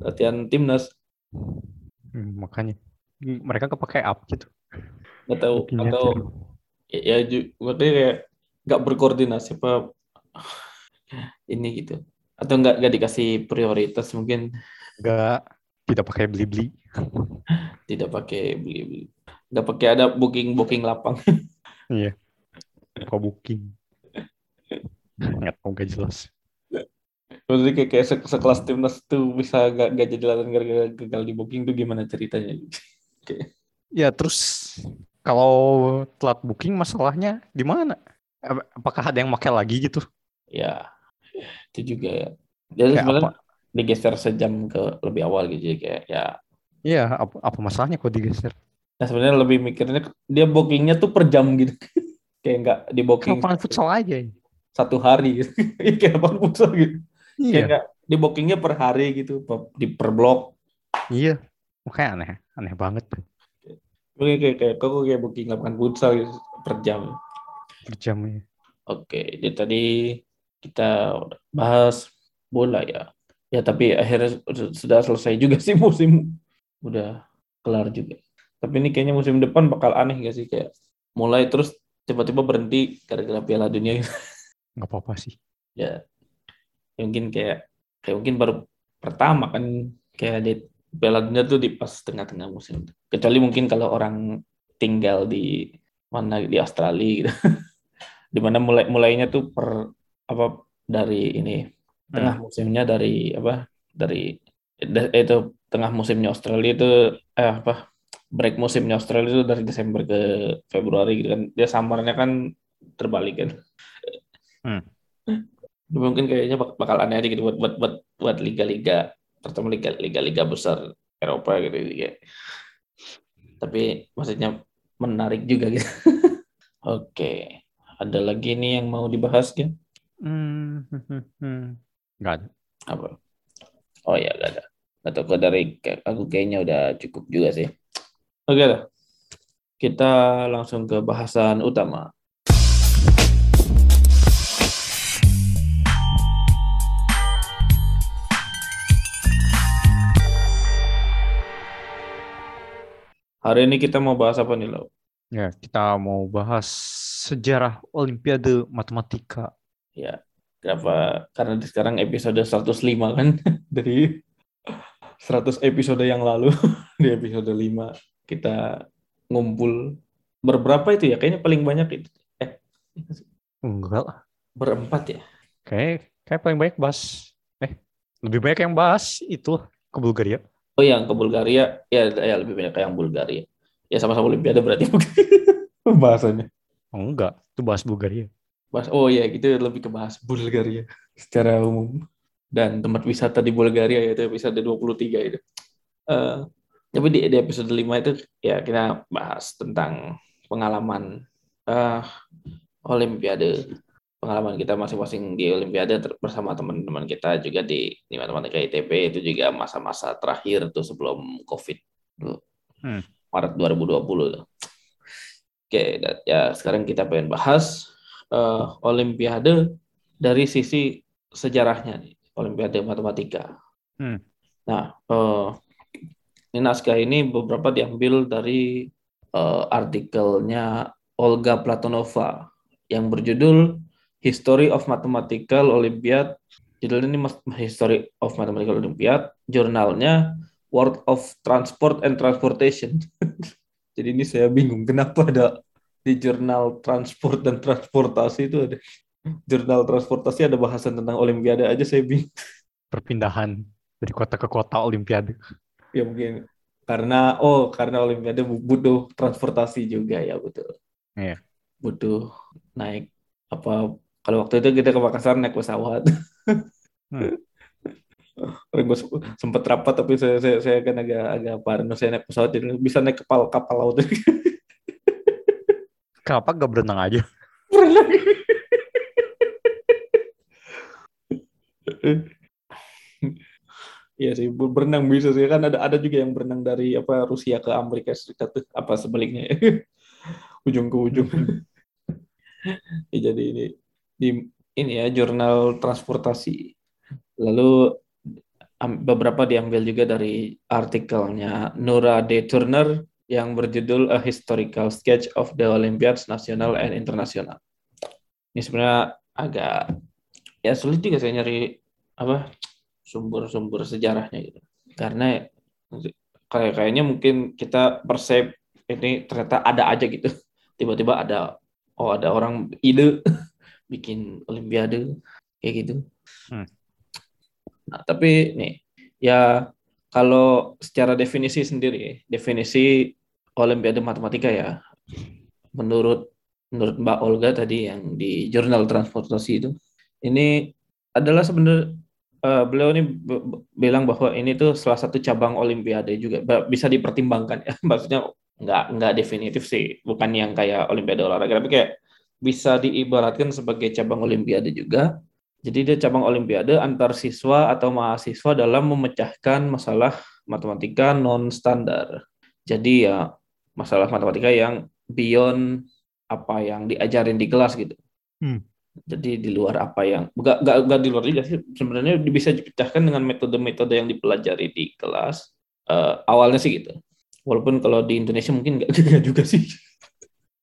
latihan timnas Hmm, makanya. Mereka kepakai up gitu. nggak tahu atau ya, ya maksudnya kayak nggak berkoordinasi apa ini gitu atau nggak nggak dikasih prioritas mungkin Nggak, tidak pakai beli-beli. [LAUGHS] tidak pakai beli beli nggak pakai ada booking booking lapang Iya. Buka booking. Nggak tahu nggak jelas. Maksudnya kayak, kayak se- sekelas timnas tuh bisa gak, gak jadi latihan gara-gara gagal di booking tuh gimana ceritanya? [LAUGHS] Ya terus kalau telat booking masalahnya di mana? Ap- Apakah ada yang pakai lagi gitu? Ya, itu juga ya. Jadi Kayak sebenarnya digeser sejam ke lebih awal gitu jadi kayak ya Iya, apa, apa masalahnya kok digeser? nah sebenarnya lebih mikirnya dia bookingnya tuh per jam gitu [LAUGHS] kayak nggak di booking Lapangan futsal aja satu hari gitu [LAUGHS] kayak apa futsal gitu kayak Iya, nggak di bookingnya per hari gitu di per blok iya. Makanya aneh, aneh banget Oke, kayak kayak kok kayak booking lapangan futsal gitu, per jam. per jamnya. Oke, jadi tadi kita bahas bola ya. Ya tapi akhirnya sudah- selesai juga sih musim. Udah kelar juga. Tapi ini kayaknya musim depan bakal aneh gak sih kayak mulai terus tiba-tiba berhenti gara-gara Piala Dunia. Nggak apa-apa sih. ya. Ya mungkin kayak kayak mungkin baru pertama kan kayak di Piala Dunia tuh di pas tengah-tengah musim. Kecuali mungkin kalau orang tinggal di mana di Australia gitu. [LAUGHS] Di mana mulai mulainya tuh per apa dari ini tengah musimnya dari apa dari da- itu tengah musimnya Australia itu eh apa break musimnya Australia itu dari Desember ke Februari gitu kan dia summernya kan terbalik kan Hmm. [LAUGHS] mungkin kayaknya bak- bakal aneh aja gitu buat buat buat, buat liga-liga terutama liga liga-liga besar Eropa gitu ya. tapi maksudnya menarik juga gitu [LAUGHS] oke ada lagi nih yang mau dibahas kan Hmm, hmm, hmm, hmm. Nggak ada. apa oh ya gak ada atau kok dari aku kayaknya udah cukup juga sih oke lah kita langsung ke bahasan utama hari ini kita mau bahas apa nih lo Ya, kita mau bahas sejarah Olimpiade Matematika. ya kenapa karena di sekarang episode 105 kan [LAUGHS] dari 100 episode yang lalu [LAUGHS] di episode 5 kita ngumpul berberapa itu ya kayaknya paling banyak itu eh Enggak lah. berempat ya Kayak, kayak paling banyak bahas. Eh, lebih banyak yang bahas itu ke Bulgaria. Oh yang ke Bulgaria? Ya ya lebih banyak yang Bulgaria. Ya sama-sama Olimpiade berarti. [LAUGHS] Bahasanya. Oh, enggak, itu bahas Bulgaria. bahas oh ya gitu lebih ke bahas Bulgaria. Secara umum. Dan tempat wisata di Bulgaria yaitu episode 23 itu. Eh, tapi di, di episode 5 itu ya kita bahas tentang pengalaman eh Olimpiade pengalaman kita masing-masing di Olimpiade bersama teman-teman kita juga di di matematika ITB itu juga masa-masa terakhir tuh sebelum COVID tuh. Hmm. Maret 2020 tuh. Oke, ya sekarang kita pengen bahas eh, Olimpiade dari sisi sejarahnya nih, Olimpiade Matematika. Hmm. Nah, eh, ini naskah ini beberapa diambil dari eh, artikelnya Olga Platonova yang berjudul History of Mathematical Olympiad. Judulnya ini History of Mathematical Olympiad. Jurnalnya World of Transport and Transportation. [LAUGHS] Jadi ini saya bingung kenapa ada di jurnal transport dan transportasi itu ada jurnal transportasi ada bahasan tentang Olimpiade aja saya bingung. Perpindahan dari kota ke kota Olimpiade. Ya mungkin karena oh karena Olimpiade butuh transportasi juga ya betul. Iya. Butuh naik apa kalau waktu itu kita ke Makassar naik pesawat. Hmm. [LAUGHS] Gue sempat rapat tapi saya saya, saya kan agak agak parno saya naik pesawat jadi bisa naik kapal kapal laut. [LAUGHS] Kenapa gak berenang aja? Iya sih, ber- berenang bisa sih kan ada ada juga yang berenang dari apa Rusia ke Amerika Serikat tuh, apa sebaliknya [LAUGHS] ujung ke ujung. Ya, jadi ini di ini ya jurnal transportasi. Lalu beberapa diambil juga dari artikelnya Nora D. Turner yang berjudul A Historical Sketch of the Olympiads National and International. Ini sebenarnya agak ya sulit juga saya nyari apa sumber-sumber sejarahnya gitu. Karena kayak kayaknya mungkin kita persep ini ternyata ada aja gitu. Tiba-tiba ada oh ada orang ide [LAUGHS] bikin olimpiade kayak gitu. Hmm. Nah, tapi nih ya kalau secara definisi sendiri, definisi olimpiade matematika ya menurut menurut Mbak Olga tadi yang di jurnal transportasi itu ini adalah sebenarnya uh, beliau ini bilang bahwa ini tuh salah satu cabang olimpiade juga bisa dipertimbangkan ya [LAUGHS] maksudnya nggak nggak definitif sih bukan yang kayak olimpiade olahraga tapi kayak bisa diibaratkan sebagai cabang olimpiade juga. Jadi dia cabang olimpiade antar siswa atau mahasiswa dalam memecahkan masalah matematika non standar jadi ya masalah matematika yang beyond apa yang diajarin di kelas gitu. Hmm. Jadi di luar apa yang enggak enggak, enggak di luar juga sih. Sebenarnya bisa dipecahkan dengan metode-metode yang dipelajari di kelas. Uh, awalnya sih gitu. Walaupun kalau di Indonesia mungkin enggak, enggak [LAUGHS] juga sih.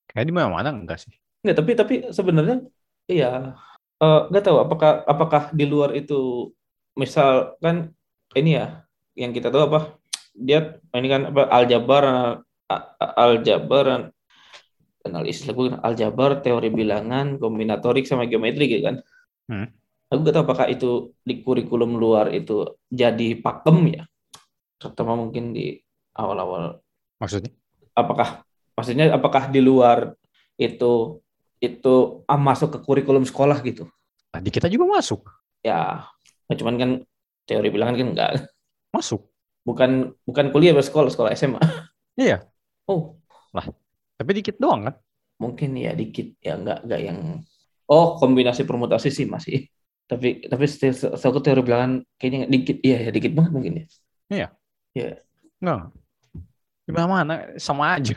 Kayak di mana-mana enggak sih enggak tapi tapi sebenarnya iya uh, enggak tahu apakah apakah di luar itu misal kan ini ya yang kita tahu apa dia ini kan apa aljabar aljabar analis lagu aljabar, teori bilangan, kombinatorik sama geometri gitu kan. Hmm. Aku gak tahu apakah itu di kurikulum luar itu jadi pakem ya, terutama mungkin di awal-awal. Maksudnya? Apakah maksudnya apakah di luar itu itu ah, masuk ke kurikulum sekolah gitu? Nah, di kita juga masuk. Ya, nah, cuman kan teori bilangan kan enggak. Masuk. Bukan bukan kuliah bersekolah sekolah SMA. Iya. Oh. Lah, tapi dikit doang kan? Mungkin ya dikit ya nggak nggak yang oh kombinasi permutasi sih masih. Tapi tapi satu teori bilangan kayaknya dikit iya ya dikit banget mungkin ya. Iya. Iya. Nggak. Gimana mana sama aja.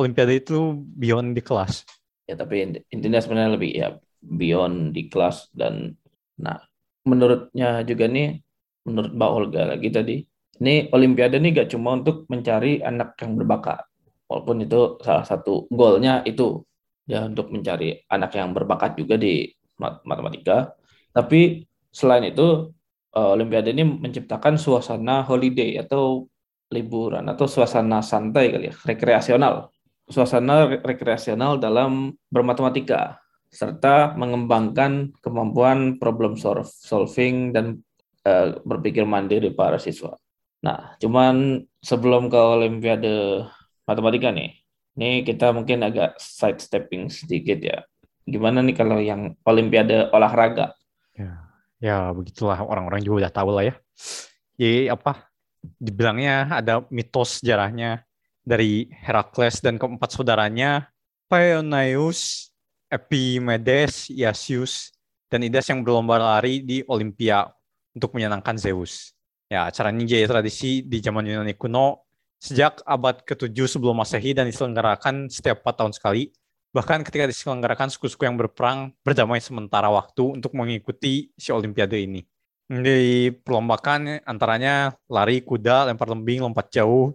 Olimpiade itu beyond di kelas. Ya tapi intinya sebenarnya lebih ya beyond di kelas dan nah menurutnya juga nih menurut Mbak Olga lagi tadi ini Olimpiade ini gak cuma untuk mencari anak yang berbakat walaupun itu salah satu goalnya itu ya untuk mencari anak yang berbakat juga di matematika. Tapi selain itu eh, Olimpiade ini menciptakan suasana holiday atau liburan atau suasana santai kali ya rekreasional suasana rekreasional dalam bermatematika serta mengembangkan kemampuan problem solving dan uh, berpikir mandiri para siswa. Nah, cuman sebelum ke Olimpiade matematika nih. Ini kita mungkin agak sidestepping sedikit ya. Gimana nih kalau yang Olimpiade olahraga? Ya, ya begitulah orang-orang juga udah tahu lah ya. Jadi apa? Dibilangnya ada mitos sejarahnya dari Herakles dan keempat saudaranya Paeonius, Epimedes, Iasius, dan Idas yang berlomba lari di Olimpia untuk menyenangkan Zeus. Ya, acara ini jadi tradisi di zaman Yunani kuno sejak abad ke-7 sebelum Masehi dan diselenggarakan setiap 4 tahun sekali. Bahkan ketika diselenggarakan suku-suku yang berperang berdamai sementara waktu untuk mengikuti si Olimpiade ini. Diperlombakan antaranya lari, kuda, lempar lembing, lompat jauh,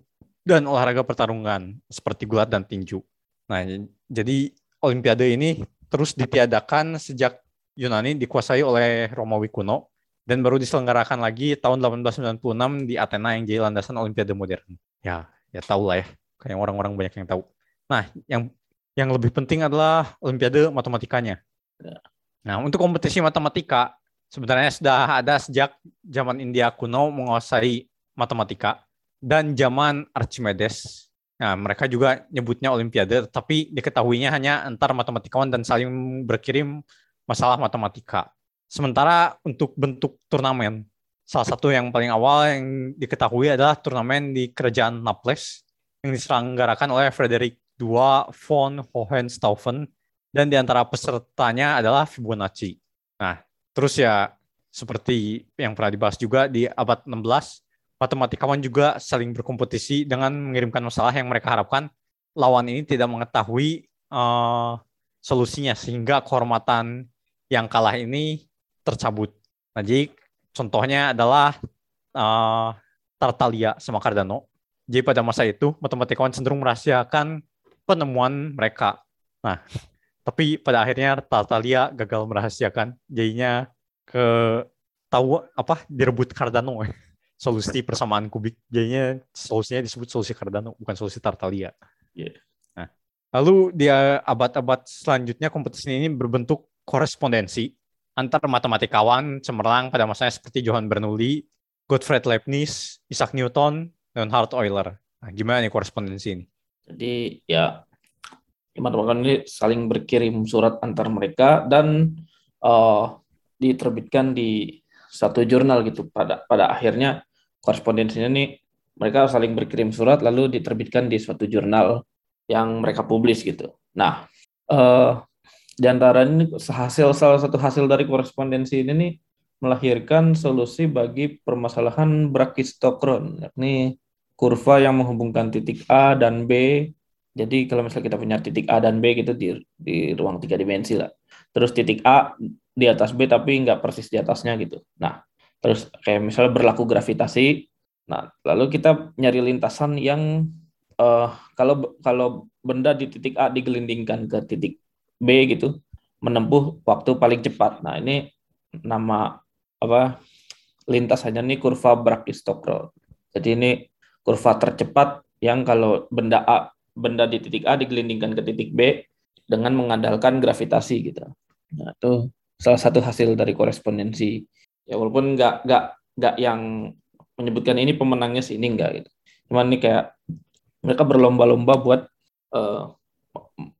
dan olahraga pertarungan seperti gulat dan tinju. Nah, jadi Olimpiade ini terus ditiadakan sejak Yunani dikuasai oleh Romawi kuno dan baru diselenggarakan lagi tahun 1896 di Athena yang jadi landasan Olimpiade modern. Ya ya tahu lah ya. Kayak orang-orang banyak yang tahu nah yang yang lebih penting adalah olimpiade matematikanya. Nah untuk kompetisi matematika sebenarnya sudah ada sejak zaman India kuno menguasai matematika dan zaman Archimedes Nah, mereka juga nyebutnya Olimpiade, tapi diketahuinya hanya antar matematikawan dan saling berkirim masalah matematika. Sementara untuk bentuk turnamen, salah satu yang paling awal yang diketahui adalah turnamen di kerajaan Naples yang diselenggarakan oleh Frederick II von Hohenstaufen dan di antara pesertanya adalah Fibonacci. Nah, terus ya seperti yang pernah dibahas juga di abad 16, matematikawan juga saling berkompetisi dengan mengirimkan masalah yang mereka harapkan lawan ini tidak mengetahui uh, solusinya sehingga kehormatan yang kalah ini tercabut. Nah, jadi Contohnya adalah uh, Tartaglia sama Cardano. Jadi pada masa itu matematikawan cenderung merahasiakan penemuan mereka. Nah, [LAUGHS] tapi pada akhirnya Tartaglia gagal merahasiakan. Jadinya ke tahu apa direbut Cardano [LAUGHS] solusi persamaan kubik. Jadinya solusinya disebut solusi Cardano bukan solusi Tartaglia. Yeah. Nah, lalu dia abad-abad selanjutnya kompetisi ini berbentuk korespondensi antar matematikawan cemerlang pada masanya seperti Johann Bernoulli, Gottfried Leibniz, Isaac Newton, dan Leonhard Euler. Nah, gimana nih korespondensi ini? Jadi ya matematikawan ini saling berkirim surat antar mereka dan uh, diterbitkan di satu jurnal gitu. Pada pada akhirnya korespondensinya nih mereka saling berkirim surat lalu diterbitkan di suatu jurnal yang mereka publis gitu. Nah, eh, di antara ini hasil salah satu hasil dari korespondensi ini nih melahirkan solusi bagi permasalahan brakistokron, yakni kurva yang menghubungkan titik A dan B. Jadi kalau misalnya kita punya titik A dan B gitu di, di ruang tiga dimensi lah. Terus titik A di atas B tapi nggak persis di atasnya gitu. Nah, terus kayak misalnya berlaku gravitasi. Nah, lalu kita nyari lintasan yang uh, kalau kalau benda di titik A digelindingkan ke titik B gitu, menempuh waktu paling cepat. Nah, ini nama apa lintasannya ini kurva Brachistochrone. Jadi ini kurva tercepat yang kalau benda A benda di titik A digelindingkan ke titik B dengan mengandalkan gravitasi gitu. Nah, itu salah satu hasil dari korespondensi. Ya walaupun nggak nggak nggak yang menyebutkan ini pemenangnya sih ini enggak gitu. Cuman ini kayak mereka berlomba-lomba buat uh,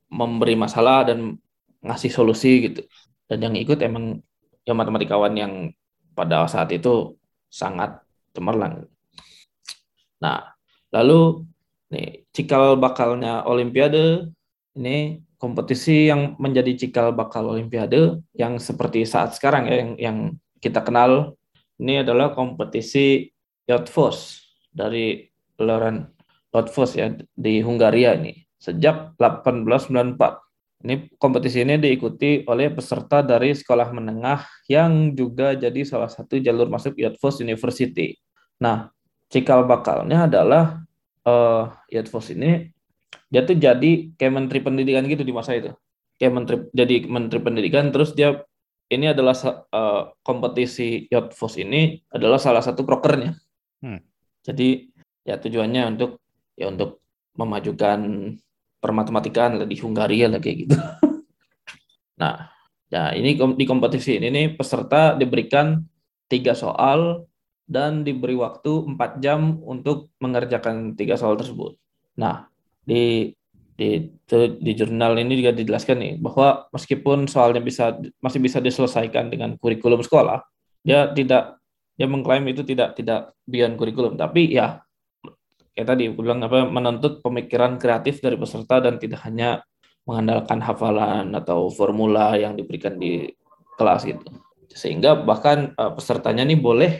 memberi masalah dan ngasih solusi gitu. Dan yang ikut emang ya matematikawan yang pada saat itu sangat cemerlang. Nah, lalu nih cikal bakalnya Olimpiade ini kompetisi yang menjadi cikal bakal Olimpiade yang seperti saat sekarang ya yang, yang kita kenal ini adalah kompetisi Yotfos dari Loren Lotfos ya di Hungaria ini sejak 1894. Ini kompetisi ini diikuti oleh peserta dari sekolah menengah yang juga jadi salah satu jalur masuk Yadfos University. Nah, cikal bakalnya adalah uh, Yadfos ini dia tuh jadi kayak menteri pendidikan gitu di masa itu. Kayak menteri jadi menteri pendidikan terus dia ini adalah uh, kompetisi Yadfos ini adalah salah satu prokernya. Hmm. Jadi ya tujuannya untuk ya untuk memajukan permatematikaan di Hungaria lah kayak gitu. [LAUGHS] nah, ya ini di kompetisi ini nih peserta diberikan tiga soal dan diberi waktu empat jam untuk mengerjakan tiga soal tersebut. Nah, di di di jurnal ini juga dijelaskan nih bahwa meskipun soalnya bisa masih bisa diselesaikan dengan kurikulum sekolah, dia tidak dia mengklaim itu tidak tidak beyond kurikulum, tapi ya kayak tadi bilang apa menuntut pemikiran kreatif dari peserta dan tidak hanya mengandalkan hafalan atau formula yang diberikan di kelas gitu. Sehingga bahkan uh, pesertanya nih boleh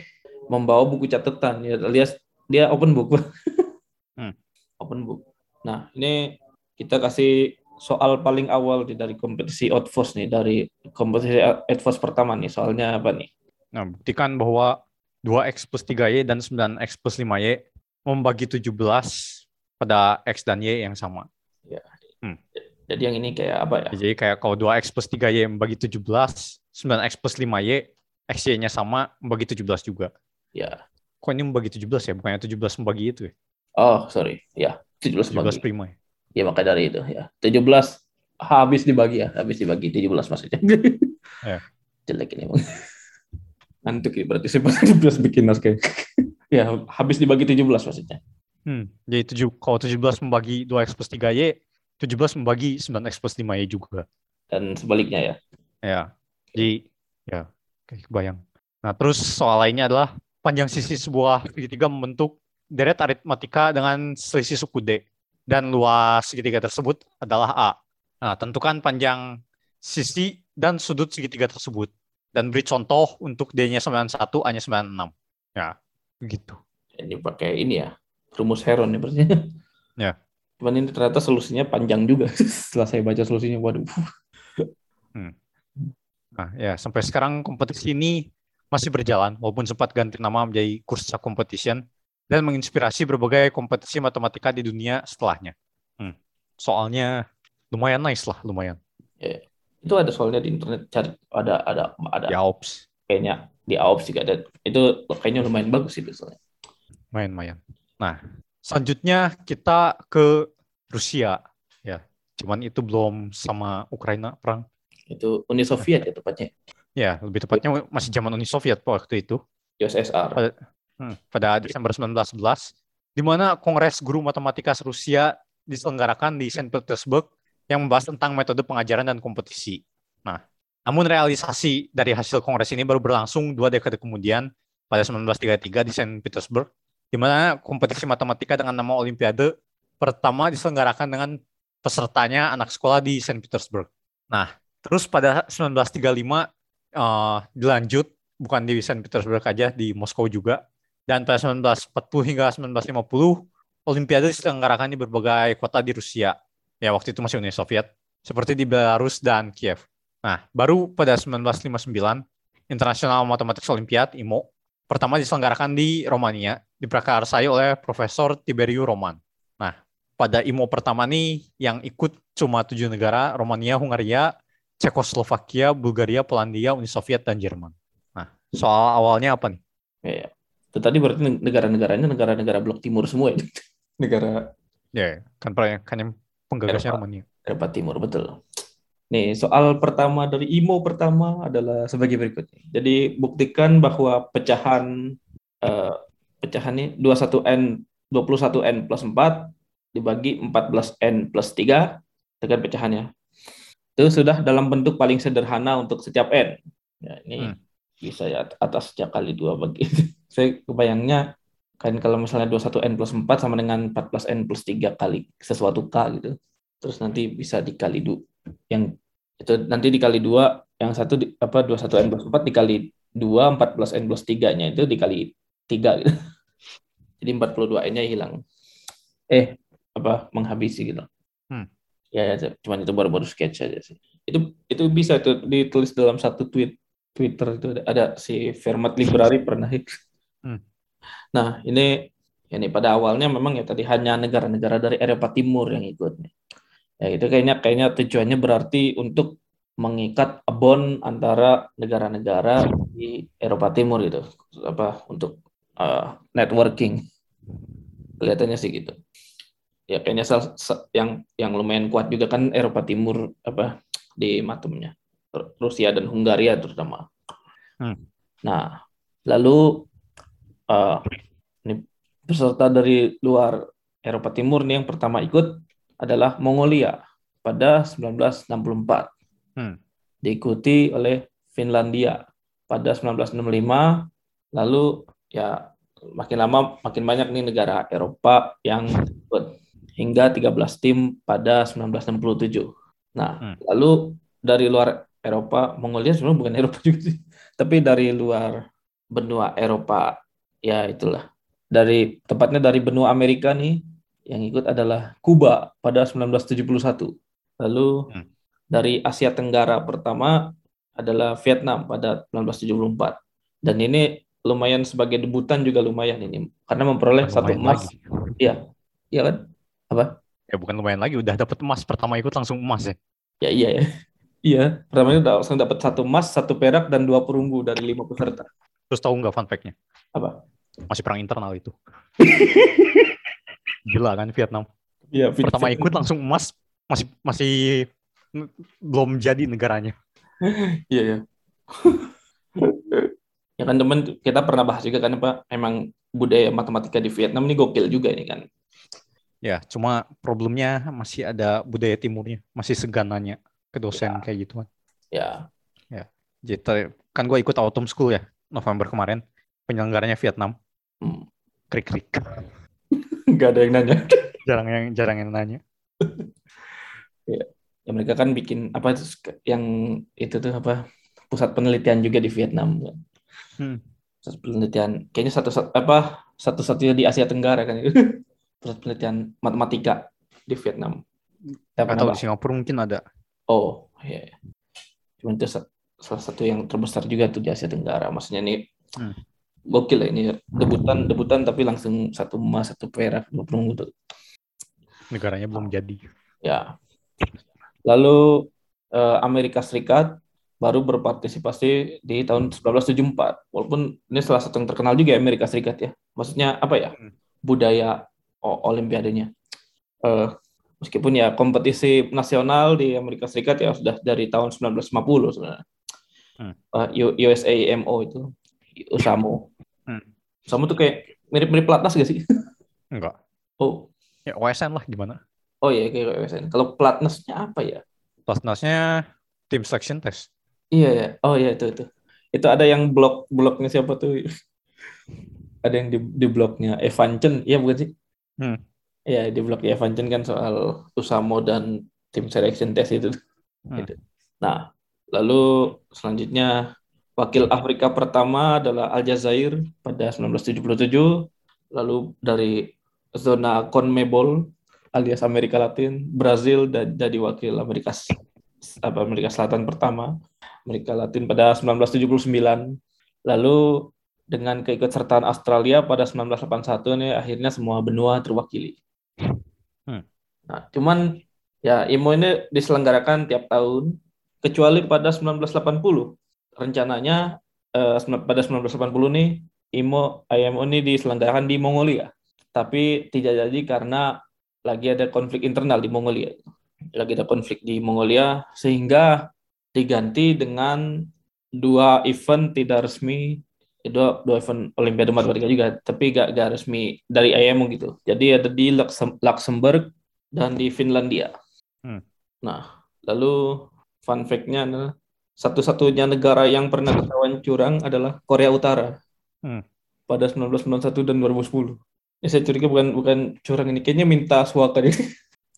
membawa buku catatan ya alias dia open book. hmm. Open book. Nah, ini kita kasih soal paling awal nih dari kompetisi Outforce nih dari kompetisi Outforce pertama nih soalnya apa nih? Nah, buktikan bahwa 2x plus 3y dan 9x plus 5y membagi 17 pada X dan Y yang sama. Ya. Hmm. Jadi yang ini kayak apa ya? Jadi kayak kalau 2X plus 3Y membagi 17, 9X plus 5Y, XY-nya sama, membagi 17 juga. Ya. Kok ini membagi 17 ya? Bukannya 17 membagi itu ya? Oh, sorry. Ya, 17, 17 membagi. prima ya? Ya, maka dari itu. ya 17 habis dibagi ya. Habis dibagi 17 maksudnya. [LAUGHS] ya. Jelek ini. Ngantuk ya berarti saya 17 bikin naskah. [LAUGHS] Ya, habis dibagi 17 maksudnya. Hmm, jadi tujuh, kalau 17 membagi 2x plus 3y, 17 membagi 9x plus 5y juga. Dan sebaliknya ya? Ya, jadi ya, kayak kebayang. Nah, terus soal lainnya adalah panjang sisi sebuah segitiga membentuk deret aritmatika dengan selisih suku D. Dan luas segitiga tersebut adalah A. Nah, tentukan panjang sisi dan sudut segitiga tersebut. Dan beri contoh untuk D-nya 91, A-nya 96. Ya, gitu ini pakai ini ya rumus Heron ya berarti [LAUGHS] ya cuman ini ternyata solusinya panjang juga [LAUGHS] setelah saya baca solusinya waduh hmm. nah ya sampai sekarang kompetisi ini masih berjalan walaupun sempat ganti nama menjadi Kursa Competition dan menginspirasi berbagai kompetisi matematika di dunia setelahnya hmm. soalnya lumayan nice lah lumayan ya, itu ada soalnya di internet cari ada ada ada ya ops kayaknya di AOPS juga ada. Itu kayaknya lumayan bagus itu soalnya. Lumayan, lumayan. Nah, selanjutnya kita ke Rusia. Ya, cuman itu belum sama Ukraina perang. Itu Uni Soviet ya tepatnya. Ya, lebih tepatnya masih zaman Uni Soviet waktu itu. USSR. Hmm, pada Desember 1911, di mana Kongres Guru Matematika Rusia diselenggarakan di Saint Petersburg yang membahas tentang metode pengajaran dan kompetisi. Nah, Namun realisasi dari hasil kongres ini baru berlangsung dua dekade kemudian pada 1933 di Saint Petersburg, di mana kompetisi matematika dengan nama Olimpiade pertama diselenggarakan dengan pesertanya anak sekolah di Saint Petersburg. Nah, terus pada 1935 uh, dilanjut bukan di Saint Petersburg aja di Moskow juga dan pada 1940 hingga 1950 Olimpiade diselenggarakan di berbagai kota di Rusia. Ya waktu itu masih Uni Soviet seperti di Belarus dan Kiev. Nah, baru pada 1959 International Mathematics Olympiad IMO pertama diselenggarakan di Romania diprakarsai oleh Profesor Tiberiu Roman. Nah, pada IMO pertama nih yang ikut cuma tujuh negara, Romania, Hungaria, Cekoslovakia, Bulgaria, Polandia, Uni Soviet, dan Jerman. Nah, soal awalnya apa nih? Ya, itu tadi berarti negara-negaranya negara-negara blok timur semua ya? [LAUGHS] Negara... Ya, kan, kan yang penggagasnya Romania. Eropa Timur, betul. Nih, soal pertama dari IMO pertama adalah sebagai berikut. Jadi, buktikan bahwa pecahan uh, pecahan ini 21N 21N plus 4 dibagi 14N plus 3 dengan pecahannya. Itu sudah dalam bentuk paling sederhana untuk setiap N. Ya, ini hmm. bisa ya atas sejak kali dua bagi. [LAUGHS] Saya kebayangnya kan kalau misalnya 21N plus 4 sama dengan 14N plus 3 kali sesuatu K gitu. Terus nanti bisa dikali dua yang itu nanti dikali dua yang satu di, apa dua satu n plus empat dikali dua empat plus n plus tiga nya itu dikali tiga gitu. [LAUGHS] jadi empat puluh dua n nya hilang eh apa menghabisi gitu hmm. ya, ya cuman itu baru-baru sketch aja sih itu itu bisa itu ditulis dalam satu tweet Twitter itu ada, ada si Fermat Library pernah hmm. Nah ini ini pada awalnya memang ya tadi hanya negara-negara dari Eropa Timur yang ikut Ya itu kayaknya kayaknya tujuannya berarti untuk mengikat bond antara negara-negara di Eropa Timur gitu. Apa untuk uh, networking. Kelihatannya sih gitu. Ya kayaknya yang yang lumayan kuat juga kan Eropa Timur apa di matumnya. Rusia dan Hungaria terutama. Hmm. Nah, lalu uh, ini peserta dari luar Eropa Timur nih yang pertama ikut adalah Mongolia pada 1964. Hmm. Diikuti oleh Finlandia pada 1965. Lalu ya makin lama makin banyak nih negara Eropa yang ikut hingga 13 tim pada 1967. Nah, hmm. lalu dari luar Eropa, Mongolia sebenarnya bukan [LAUGHS] Eropa juga sih, tapi dari luar benua Eropa, ya itulah. Dari tepatnya dari benua Amerika nih, yang ikut adalah Kuba pada 1971. Lalu hmm. dari Asia Tenggara pertama adalah Vietnam pada 1974. Dan ini lumayan sebagai debutan juga lumayan ini karena memperoleh bukan satu emas. Iya. Iya kan? Apa? Ya bukan lumayan lagi, udah dapat emas pertama ikut langsung emas ya. Ya iya ya. [LAUGHS] Iya, pertama itu langsung dapat satu emas, satu perak dan dua perunggu dari lima peserta. Terus tahu nggak fun fact-nya? Apa? Masih perang internal itu. [LAUGHS] Gila kan Vietnam. Iya, Pertama ikut langsung emas masih masih belum jadi negaranya. [LAUGHS] Iya ya. [LAUGHS] ya kan teman kita pernah bahas juga kan apa emang budaya matematika di Vietnam ini gokil juga ini kan. Ya, cuma problemnya masih ada budaya timurnya, masih segananya ke dosen ya. kayak gitu kan. Ya. Ya. Jadi kan gue ikut autumn school ya November kemarin penyelenggaranya Vietnam. Hmm. Krik krik. [LAUGHS] nggak ada yang nanya [LAUGHS] jarang yang jarang yang nanya [LAUGHS] ya. ya mereka kan bikin apa yang itu tuh apa pusat penelitian juga di Vietnam hmm. pusat penelitian kayaknya satu apa satu satunya di Asia Tenggara kan pusat penelitian matematika di Vietnam atau di Singapura mungkin ada oh iya, iya. cuma itu salah satu yang terbesar juga tuh di Asia Tenggara maksudnya nih hmm gokil lah ini debutan debutan tapi langsung satu emas satu perak dua perunggu tuh. Negaranya belum jadi. Ya. Lalu eh, Amerika Serikat baru berpartisipasi di tahun 1974 walaupun ini salah satu yang terkenal juga ya Amerika Serikat ya. Maksudnya apa ya? Hmm. budaya olimpiadanya. Uh, meskipun ya kompetisi nasional di Amerika Serikat ya sudah dari tahun 1950 sebenarnya. Hmm. uh, USAMO itu USAMO Hmm. Sama tuh kayak mirip-mirip pelatnas gak sih? [LAUGHS] Enggak. Oh. Ya OSN lah gimana? Oh iya kayak OSN. Kalau pelatnasnya apa ya? Pelatnasnya tim selection test. Iya ya. Oh iya itu itu. Itu ada yang blog blognya siapa tuh? [LAUGHS] ada yang di, di blognya Evan Chen, iya bukan sih? Hmm. Iya di blog Evan Chen kan soal Usamo dan tim selection test itu. Hmm. Nah, lalu selanjutnya wakil Afrika pertama adalah Aljazair pada 1977. Lalu dari zona CONMEBOL alias Amerika Latin, Brazil jadi wakil Amerika apa Amerika Selatan pertama, Amerika Latin pada 1979. Lalu dengan keikutsertaan Australia pada 1981 nih akhirnya semua benua terwakili. Hmm. Nah, cuman ya IMO ini diselenggarakan tiap tahun kecuali pada 1980. Rencananya eh, pada 1980 nih IMO IMO ini diselenggarakan di Mongolia. Tapi tidak jadi karena lagi ada konflik internal di Mongolia. Lagi ada konflik di Mongolia sehingga diganti dengan dua event tidak resmi dua, dua event Olimpiade Matematika juga tapi gak, gak resmi dari IMO gitu jadi ada di Luxembourg dan di Finlandia hmm. nah lalu fun fact-nya adalah satu-satunya negara yang pernah ketahuan curang adalah Korea Utara. Hmm. pada 1991 dan 2010 ya, saya curiga bukan bukan curang ini. Kayaknya minta suaka deh.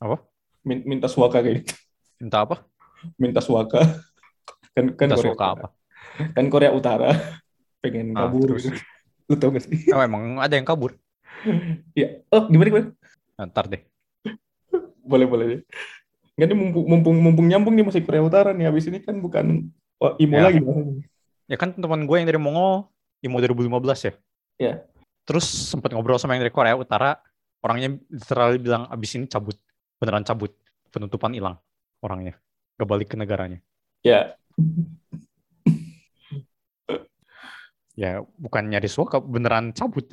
Apa? Minta suaka kayak gitu minta apa? Minta suaka. Kan kan minta Korea suaka apa? Kan Korea Utara. Pengen ah, kabur. terus. lu tau gak sih? Oh, emang ada yang kabur? Iya. Oh, gimana gimana? Ntar deh. boleh boleh deh. Nggak nih mumpung, mumpung mumpung nyambung nih masih Korea Utara nih. Habis ini kan bukan oh, IMO ya. lagi. Ya kan teman gue yang dari Mongol IMO 2015 ya. Ya. Terus sempat ngobrol sama yang dari Korea Utara, orangnya literally bilang abis ini cabut, beneran cabut, penutupan hilang orangnya, gak balik ke negaranya. Ya, ya bukan nyari suaka beneran cabut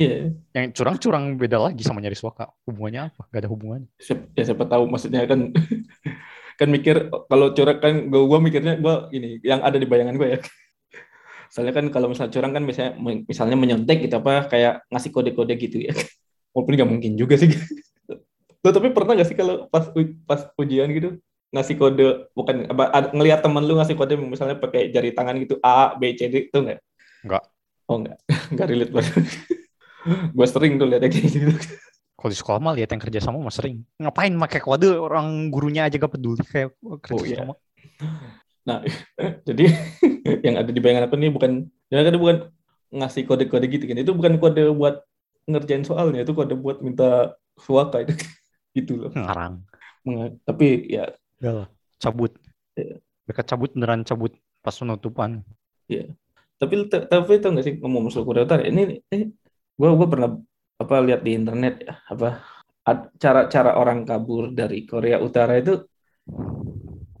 Iya. Yeah. Yang curang-curang beda lagi sama nyari suaka. Hubungannya apa? Gak ada hubungannya. Ya siapa tahu maksudnya kan [LAUGHS] kan mikir kalau curang kan gue gua mikirnya gue ini yang ada di bayangan gue ya. [LAUGHS] Soalnya kan kalau misalnya curang kan misalnya misalnya menyontek gitu apa kayak ngasih kode-kode gitu ya. [LAUGHS] Walaupun nggak mungkin juga sih. Lo tapi pernah gak sih kalau pas pas ujian gitu ngasih kode bukan apa ngelihat teman lu ngasih kode misalnya pakai jari tangan gitu A B C D itu enggak? Enggak. Oh enggak. Enggak relate banget. Gue sering tuh lihat kayak gitu. Kalau di sekolah mah lihat yang kerja sama mah sering. Ngapain pakai kode orang gurunya aja gak peduli kayak kerja oh, iya. sama. Nah, [LAUGHS] jadi [LAUGHS] yang ada di bayangan apa nih bukan ya kan bukan ngasih kode-kode gitu kan. Itu bukan kode buat ngerjain soalnya, itu kode buat minta suaka itu. [LAUGHS] gitu loh. Ngarang. Tapi ya Gak lah, cabut. Ya. Mereka cabut beneran cabut pas penutupan. Iya tapi tapi itu nggak sih ngomong soal Korea Utara ini, ini gue gue pernah apa lihat di internet ya apa cara-cara orang kabur dari Korea Utara itu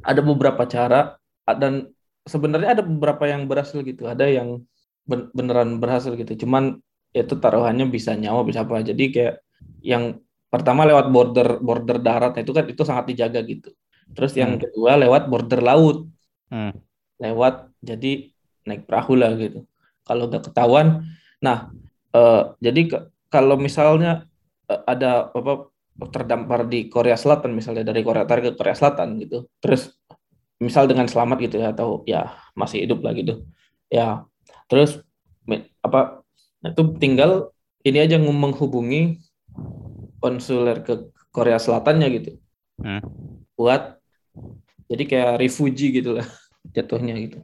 ada beberapa cara dan sebenarnya ada beberapa yang berhasil gitu ada yang beneran berhasil gitu cuman itu taruhannya bisa nyawa bisa apa jadi kayak yang pertama lewat border border darat itu kan itu sangat dijaga gitu terus yang hmm. kedua lewat border laut hmm. lewat jadi naik perahu lah gitu. Kalau udah ketahuan, nah uh, jadi ke, kalau misalnya uh, ada apa terdampar di Korea Selatan misalnya dari Korea Utara ke Korea Selatan gitu, terus misal dengan selamat gitu ya atau ya masih hidup lah gitu, ya terus apa nah itu tinggal ini aja menghubungi konsuler ke Korea Selatannya gitu, hmm. buat jadi kayak refugee gitu lah [LAUGHS] jatuhnya gitu.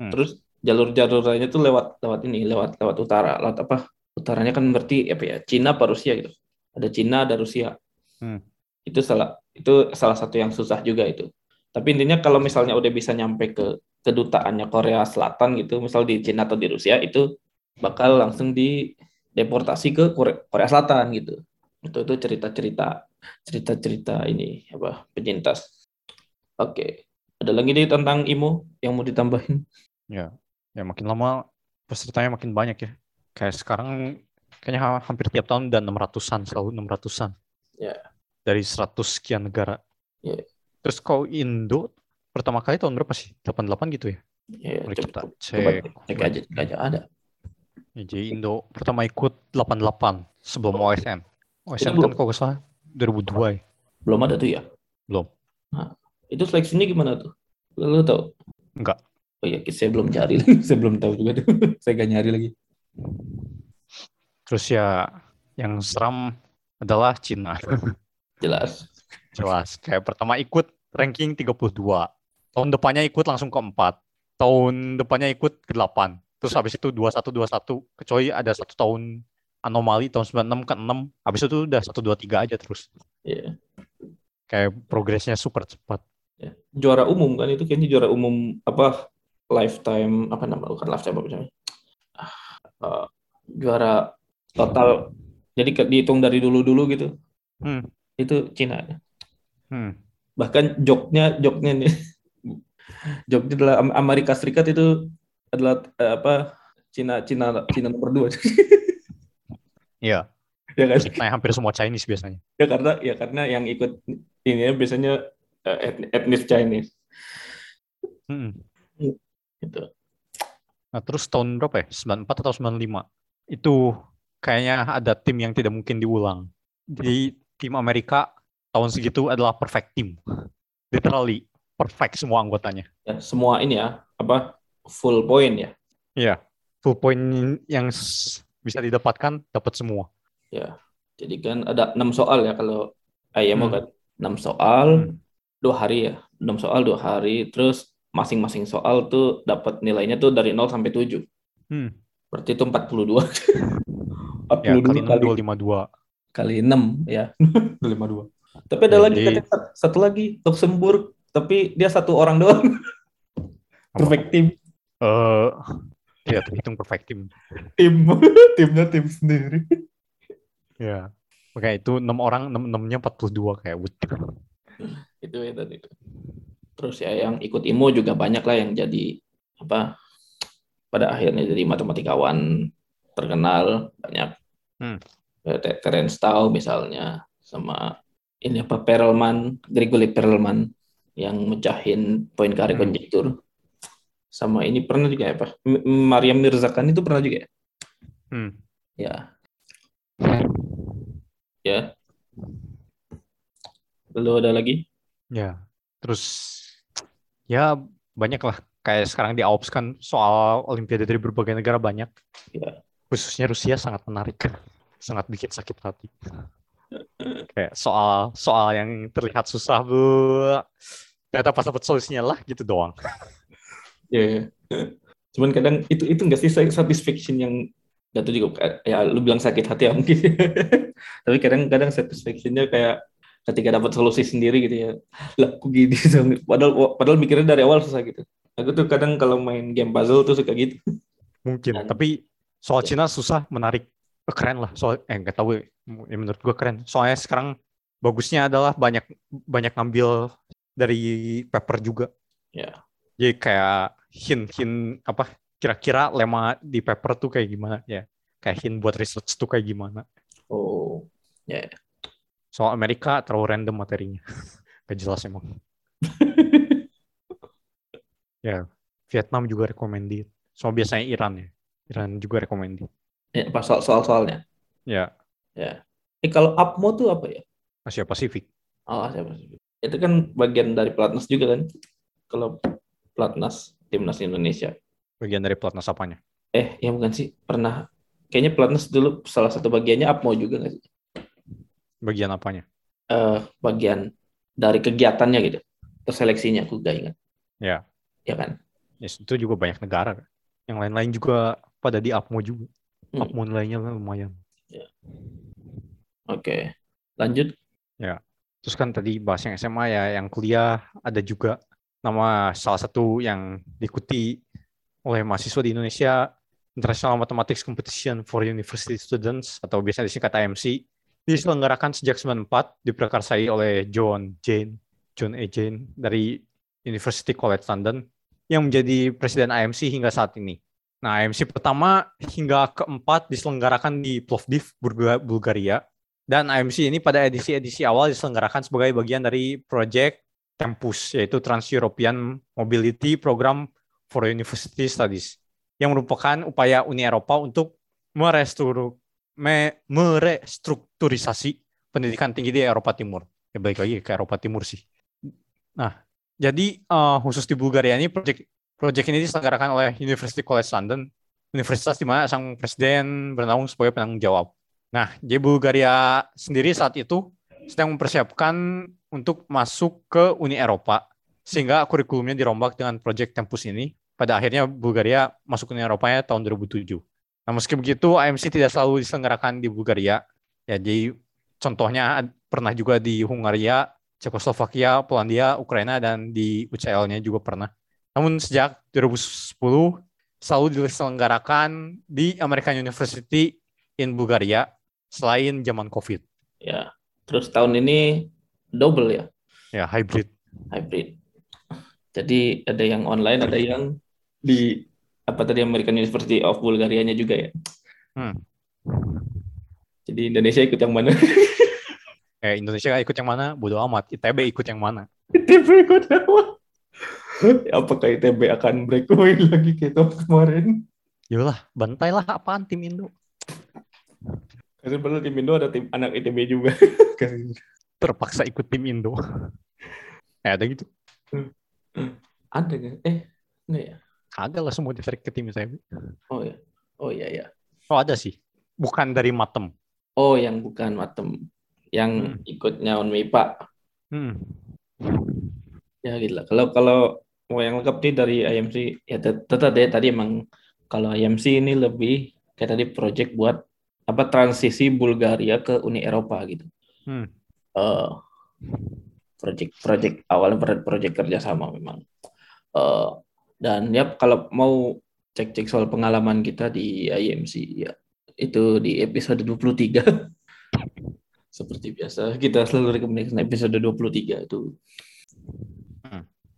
Hmm. Terus jalur-jalur lainnya tuh lewat lewat ini lewat lewat utara lewat apa utaranya kan berarti apa ya Cina apa Rusia gitu. Ada Cina ada Rusia. Hmm. itu salah itu salah satu yang susah juga itu. Tapi intinya kalau misalnya udah bisa nyampe ke kedutaannya Korea Selatan gitu misal di Cina atau di Rusia itu bakal langsung di deportasi ke Korea, Korea Selatan gitu. Itu itu cerita-cerita cerita-cerita ini apa penyintas. Oke ada lagi nih tentang IMO yang mau ditambahin? Ya ya makin lama pesertanya makin banyak ya. Kayak sekarang kayaknya hampir tiap tahun dan 600-an, selalu 600-an. Ya. Dari 100 sekian negara. Ya. Terus kau Indo pertama kali tahun berapa sih? 88 gitu ya? Ya, Boleh kita cek. Cek aja, cek aja ada. Ya, jadi Indo pertama ikut 88 sebelum OSN. OSN kan kok salah 2002 ya? Belum ada tuh ya? Belum. Nah, itu seleksinya gimana tuh? Lalu tau? Enggak. Oh iya, saya belum cari, [LAUGHS] saya belum tahu juga tuh. [LAUGHS] saya gak nyari lagi. Terus ya yang seram adalah Cina. Jelas. Jelas. Kayak pertama ikut ranking 32. Tahun depannya ikut langsung ke 4. Tahun depannya ikut ke 8. Terus habis itu 21 21 kecuali ada satu tahun anomali tahun 96 ke 6. Habis itu udah 1 2 3 aja terus. Iya. Kayak progresnya super cepat. Ya. Juara umum kan itu kayaknya juara umum apa lifetime apa nama bukan lifetime apa namanya? Uh, juara total jadi ke- dihitung dari dulu-dulu gitu. Hmm. Itu Cina. Hmm. Bahkan joknya joknya nih joknya adalah Am- Amerika Serikat itu adalah eh, apa Cina Cina Cina nomor dua [LAUGHS] Iya. ya kan Nah, hampir semua Chinese biasanya. ya karena ya karena yang ikut ini ya biasanya eh, etni- etnis Chinese Hmm. gitu Nah, terus tahun berapa ya? 94 atau 95? Itu kayaknya ada tim yang tidak mungkin diulang. Jadi tim Amerika tahun segitu adalah perfect team. Literally perfect semua anggotanya. ya semua ini ya apa full point ya Iya. Full point yang bisa didapatkan dapat semua. ya jadi kan ada enam soal ya kalau IMO Hmm. kan enam soal Hmm. dua hari ya enam soal dua hari terus masing-masing soal tuh dapat nilainya tuh dari 0 sampai 7 Hmm. berarti itu 42 [LAUGHS] Ya, 42 kali kali 6 252. kali 6 ya. 252 tapi ada Ya, lagi jadi- katanya satu lagi Luxembourg. Tapi dia satu orang doang. Perfect team. Eh, ya terhitung perfect team. tim. [LAUGHS] Timnya tim sendiri. Ya. Makanya itu 6 orang, 6 6-nya 42 kayak itu ya tadi terus ya yang ikut IMO juga banyak lah yang jadi apa pada akhirnya jadi matematikawan terkenal banyak Hmm. Terence Tao misalnya sama ini apa Perelman Gregory Perelman yang mecahin poin kare Hmm. konjektur sama ini pernah juga ya apa M- Mariam Mirzakan itu pernah juga ya Hmm. ya ya lalu ada lagi Ya, terus ya banyak lah kayak sekarang di AOPS kan soal Olimpiade dari berbagai negara banyak. Ya. Khususnya Rusia sangat menarik, sangat bikin sakit hati. Kayak soal soal yang terlihat susah bu, ternyata pas dapat solusinya lah gitu doang. Ya. Cuman kadang itu itu nggak sih satisfaction yang nggak tahu juga ya lu bilang sakit hati ya mungkin. [LAUGHS] Tapi kadang-kadang satisfactionnya kayak ketika dapat solusi sendiri gitu ya. Lah kok gini dong. [LAUGHS] Padahal padahal mikirnya dari awal susah gitu. Aku tuh kadang kalau main game puzzle tuh suka gitu. Mungkin, Dan- tapi soal Cina susah, menarik, Eh, keren lah. Soal eh nggak tahu, ya. Ya, menurut gua keren. Soalnya sekarang bagusnya adalah banyak banyak ngambil dari paper juga. Ya. Jadi kayak hint-hint apa kira-kira lema di paper tuh kayak gimana ya. Kayak hint buat research tuh kayak gimana. Oh. Ya. Soal Amerika terlalu random materinya. [LAUGHS] Gak jelas emang. [LAUGHS] Ya, Vietnam juga recommended. Soal biasanya Iran ya. Iran juga recommended. ya soal soal soalnya? Ya, Ya. Eh kalau APMO tuh apa ya? Asia Pasifik. Oh, Asia Pasifik. Itu kan bagian dari pelatnas juga kan? Kalau pelatnas timnas Indonesia. Bagian dari pelatnas apanya? Eh, ya bukan sih. Pernah. Kayaknya pelatnas dulu salah satu bagiannya APMO juga nggak sih? Bagian apanya? Eh, bagian dari kegiatannya gitu. Terus seleksinya aku gak ingat. Ya. Ya kan? Ya, itu juga banyak negara. kan. Yang lain-lain juga pada di APMO juga. Hmm. APMO nilainya lumayan. Oke. Lanjut. Terus kan tadi bahas yang SMA ya, yang kuliah ada juga nama salah satu yang diikuti oleh mahasiswa di Indonesia International Mathematics Competition for University Students atau biasa disingkat IMC diselenggarakan sejak 94 diprakarsai oleh John Jane John A. Jane dari University College London yang menjadi presiden IMC hingga saat ini. Nah, IMC pertama hingga keempat diselenggarakan di Plovdiv, Bulga- Bulgaria. Dan IMC ini pada edisi-edisi awal diselenggarakan sebagai bagian dari Project Tempus, yaitu Trans-European Mobility Program for University Studies, yang merupakan upaya Uni Eropa untuk merestru- me- merestrukturisasi pendidikan tinggi di Eropa Timur. Ya balik lagi ke Eropa Timur sih. Nah, jadi eh, khusus di Bulgaria ini Project Proyek ini diselenggarakan oleh University College London, universitas di mana sang presiden bernaung sebagai penanggung jawab. Nah, jadi Bulgaria sendiri saat itu sedang mempersiapkan untuk masuk ke Uni Eropa, sehingga kurikulumnya dirombak dengan proyek Tempus ini. Pada akhirnya Bulgaria masuk ke Uni Eropa ya tahun 2007. Nah, meski begitu, AMC tidak selalu diselenggarakan di Bulgaria. Ya, jadi contohnya pernah juga di Hungaria, Cekoslovakia, Polandia, Ukraina, dan di UCL-nya juga pernah. Namun sejak 2010 selalu diselenggarakan di American University in Bulgaria selain zaman COVID. Ya, terus tahun ini double ya? Ya, hybrid. Hybrid. Jadi ada yang online, ada yang di apa tadi American University of Bulgaria-nya juga ya. Hmm. Jadi Indonesia ikut yang mana? [LAUGHS] eh Indonesia ikut yang mana? Bodoh amat. ITB ikut yang mana? ITB ikut yang mana? [LAUGHS] Apakah ITB akan breakaway lagi kayak tahun kemarin? Yalah, bantailah apaan tim Indo. Karena padahal tim Indo ada tim anak ITB juga. [LAUGHS] Terpaksa ikut tim Indo. Eh, ada gitu. Ada kan? Eh, enggak ya? Kagak lah semua ditarik ke tim ITB. Oh ya. Oh iya ya. Oh ada sih. Bukan dari Matem. Oh, yang bukan Matem. Yang hmm. ikutnya on MIPA. Hmm. Ya gitu lah. Kalau kalau mau yang lengkap nih dari IMC ya tetap deh tadi emang kalau IMC ini lebih kayak tadi project buat apa transisi Bulgaria ke Uni Eropa gitu. Hmm. Uh, project project awalnya project kerjasama memang. Uh, dan ya kalau mau cek-cek soal pengalaman kita di IMC ya itu di episode 23 [LAUGHS] seperti biasa kita selalu rekomendasikan episode 23 itu.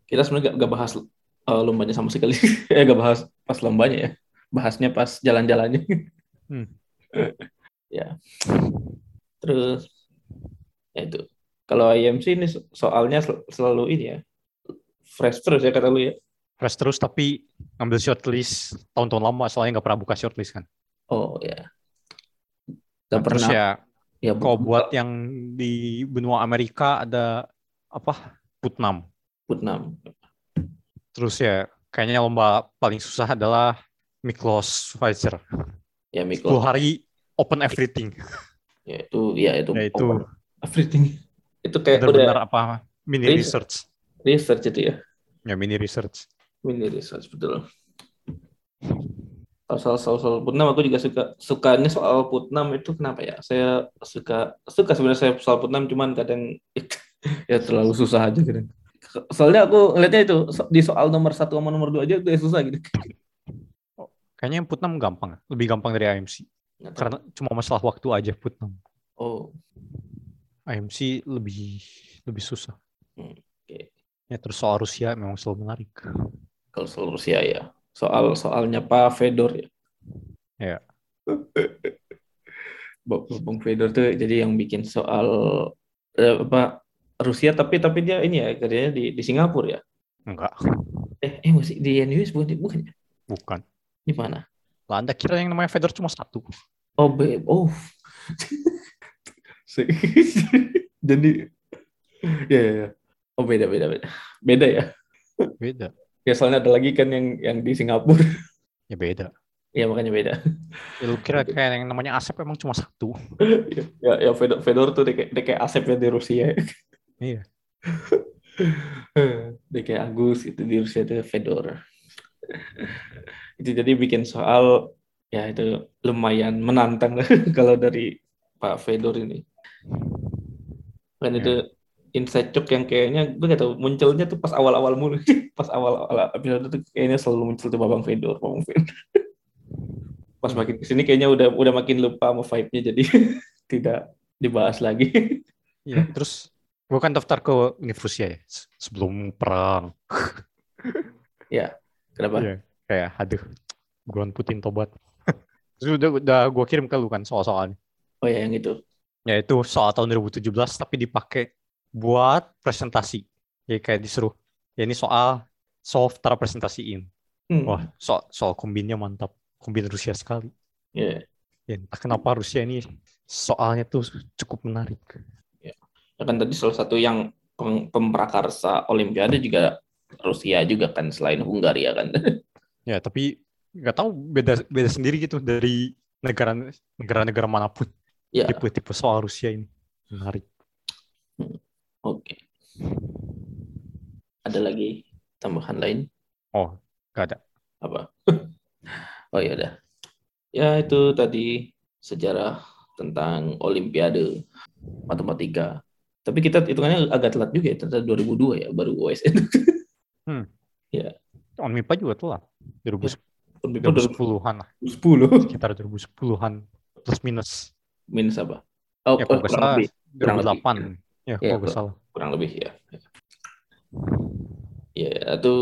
Kita sebenarnya gak, gak bahas uh, lombanya sama sekali. [LAUGHS] Eh gak bahas pas lombanya ya. Bahasnya pas jalan-jalannya. Hmm. [LAUGHS] ya. Terus ya itu. Kalau IMC ini soalnya sel selalu ini ya fresh terus ya kata lu ya fresh terus tapi ngambil shortlist tahun-tahun lama soalnya nggak pernah buka shortlist kan oh ya gak nah, pernah ya ya kalau buat yang di benua Amerika ada apa Putnam Putnam. Terus ya, kayaknya lomba paling susah adalah Miklos Pfizer. Ya, Miklos. 10 hari open everything. Ya, itu ya itu, ya, itu everything. Itu kayak benar, -benar apa mini research. Research itu ya. Ya, mini research. Mini research betul. soal soal soal Putnam aku juga suka sukanya soal Putnam itu kenapa ya saya suka suka sebenarnya saya soal Putnam cuman kadang [LAUGHS] ya terlalu susah aja kadang soalnya aku ngeliatnya itu di soal nomor satu sama nomor dua aja udah susah gitu. Kayaknya yang Putnam gampang, lebih gampang dari AMC. Karena cuma masalah waktu aja Putnam. Oh. AMC lebih lebih susah. Hmm. Okay. Ya terus soal Rusia memang selalu menarik. Kalau soal Rusia ya, soal soalnya Pak Fedor ya. Ya. [LAUGHS] Bang Fedor tuh jadi yang bikin soal eh, apa Rusia tapi tapi dia ini ya kerjanya di di Singapura ya? Enggak. Eh, eh masih di NUS bukan bukan ya? Bukan. Di mana? Lah Anda kira yang namanya Fedor cuma satu. Oh, be oh. [LAUGHS] [LAUGHS] Jadi ya, ya, ya. Oh beda beda beda. Beda ya? Beda. Ya soalnya ada lagi kan yang yang di Singapura. [LAUGHS] Ya beda. Iya makanya beda. Ya, lu kira kayak yang namanya Asep emang cuma satu? [LAUGHS] ya, ya Fedor, Fedor tuh dia kayak, dia kayak Asep ya di Rusia. Iya. [LAUGHS] Dia kayak Agus itu di Rusia itu Fedor. itu jadi bikin soal ya itu lumayan menantang kalau dari Pak Fedor ini. Dan itu ya. inside joke yang kayaknya gue gak tau munculnya tuh pas awal-awal mulu [LAUGHS] pas awal-awal episode tuh kayaknya selalu muncul tuh Babang Fedor, Babang Fedor. [LAUGHS] pas makin ke sini kayaknya udah udah makin lupa sama vibe-nya jadi [LAUGHS] tidak dibahas lagi. Iya, terus Gue kan daftar ke Universitas ya sebelum perang. ya, kenapa? Ya, kayak aduh, gue Putin tobat. Terus udah, udah gue kirim ke lu kan soal-soalnya. Oh ya, yang itu. Ya itu soal tahun 2017 tapi dipakai buat presentasi. Ya kayak disuruh. Ya ini soal soft cara presentasiin. Hmm. Wah, soal, soal kombinnya mantap. Kombin Rusia sekali. Yeah. Ya, entah kenapa Rusia ini soalnya tuh cukup menarik ya kan tadi salah satu yang pemprakarsa Olimpiade juga Rusia juga kan selain Hungaria kan. [LAUGHS] Ya, tapi nggak tahu beda beda sendiri gitu dari negara negara-negara mana pun. ya, Tipe-tipe soal Rusia ini menarik. Oke. Ada lagi tambahan lain? Oh, nggak ada. apa? [LAUGHS] oh ya udah. Ya itu tadi sejarah tentang Olimpiade matematika. Tapi kita hitungannya agak telat juga ya, ternyata 2002 ya baru OSN. [LAUGHS] On MIPA juga telat. 2010 Unmipa 2010-an lah. 2010 [LAUGHS] Sekitar 2010-an. Plus minus. minus apa? Oh, Ya, oh, kalau nggak kurang salah lebih, kurang lebih. 2008. Ya, Ya, salah. kurang lebih ya. Ya, itu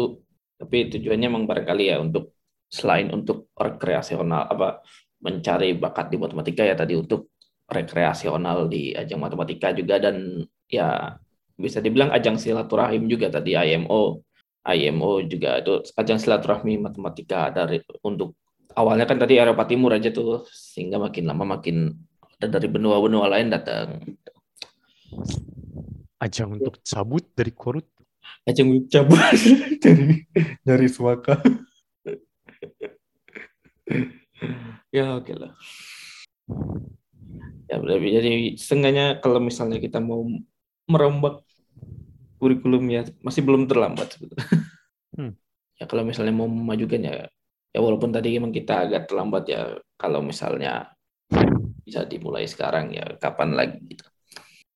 tapi tujuannya memang barangkali ya untuk selain untuk rekreasional apa mencari bakat di matematika ya tadi untuk rekreasional di ajang matematika juga dan ya bisa dibilang ajang silaturahim juga tadi IMO IMO juga itu ajang silaturahmi matematika dari untuk awalnya kan tadi Eropa Timur aja tuh sehingga makin lama makin dari benua-benua lain datang Ajang untuk cabut dari korut. ajang cabut [LAUGHS] dari dari suaka [LAUGHS] ya oke lah ya berarti jadi setengahnya kalau misalnya kita mau merombak kurikulum ya masih belum terlambat sebetulnya [LAUGHS] Hmm. ya kalau misalnya mau memajukan ya ya walaupun tadi memang kita agak terlambat ya kalau misalnya bisa dimulai sekarang ya kapan lagi gitu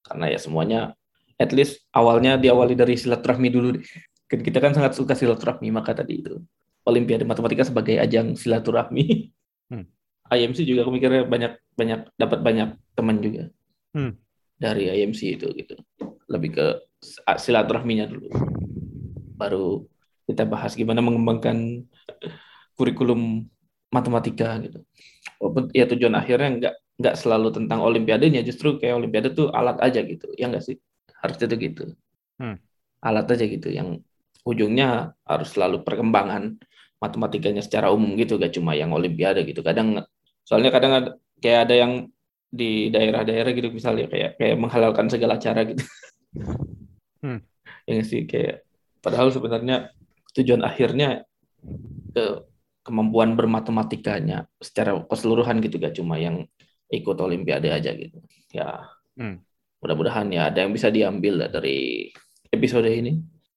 karena ya semuanya at least awalnya diawali dari silaturahmi dulu deh. Kan kita kan sangat suka silaturahmi maka tadi itu Olimpiade Matematika sebagai ajang silaturahmi. Hmm. IMC juga aku mikirnya banyak banyak dapat banyak teman juga Hmm. dari IMC itu gitu. Lebih ke silaturahminya dulu. Baru kita bahas gimana mengembangkan kurikulum matematika gitu. Walaupun ya tujuan akhirnya nggak nggak selalu tentang olimpiadenya, justru kayak olimpiade tuh alat aja gitu. Ya nggak sih? Harusnya tuh gitu. Hmm. Alat aja gitu yang ujungnya harus selalu perkembangan matematikanya secara umum gitu, gak cuma yang olimpiade gitu. Kadang soalnya kadang ada, kayak ada yang di daerah-daerah gitu misalnya kayak kayak menghalalkan segala cara gitu. [LAUGHS] Hmm. Yang sih kayak padahal sebenarnya tujuan akhirnya ke kemampuan bermatematikanya secara keseluruhan gitu gak cuma yang ikut olimpiade aja gitu. Ya. Hmm. Mudah-mudahan ya ada yang bisa diambil lah dari episode ini.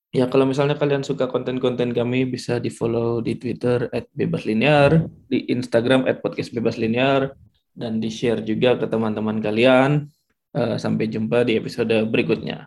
Ya kalau misalnya kalian suka konten-konten kami bisa di-follow di Twitter @bebaslinear, di Instagram @podcastbebaslinear dan di-share juga ke teman-teman kalian. Eh, sampai jumpa di episode berikutnya.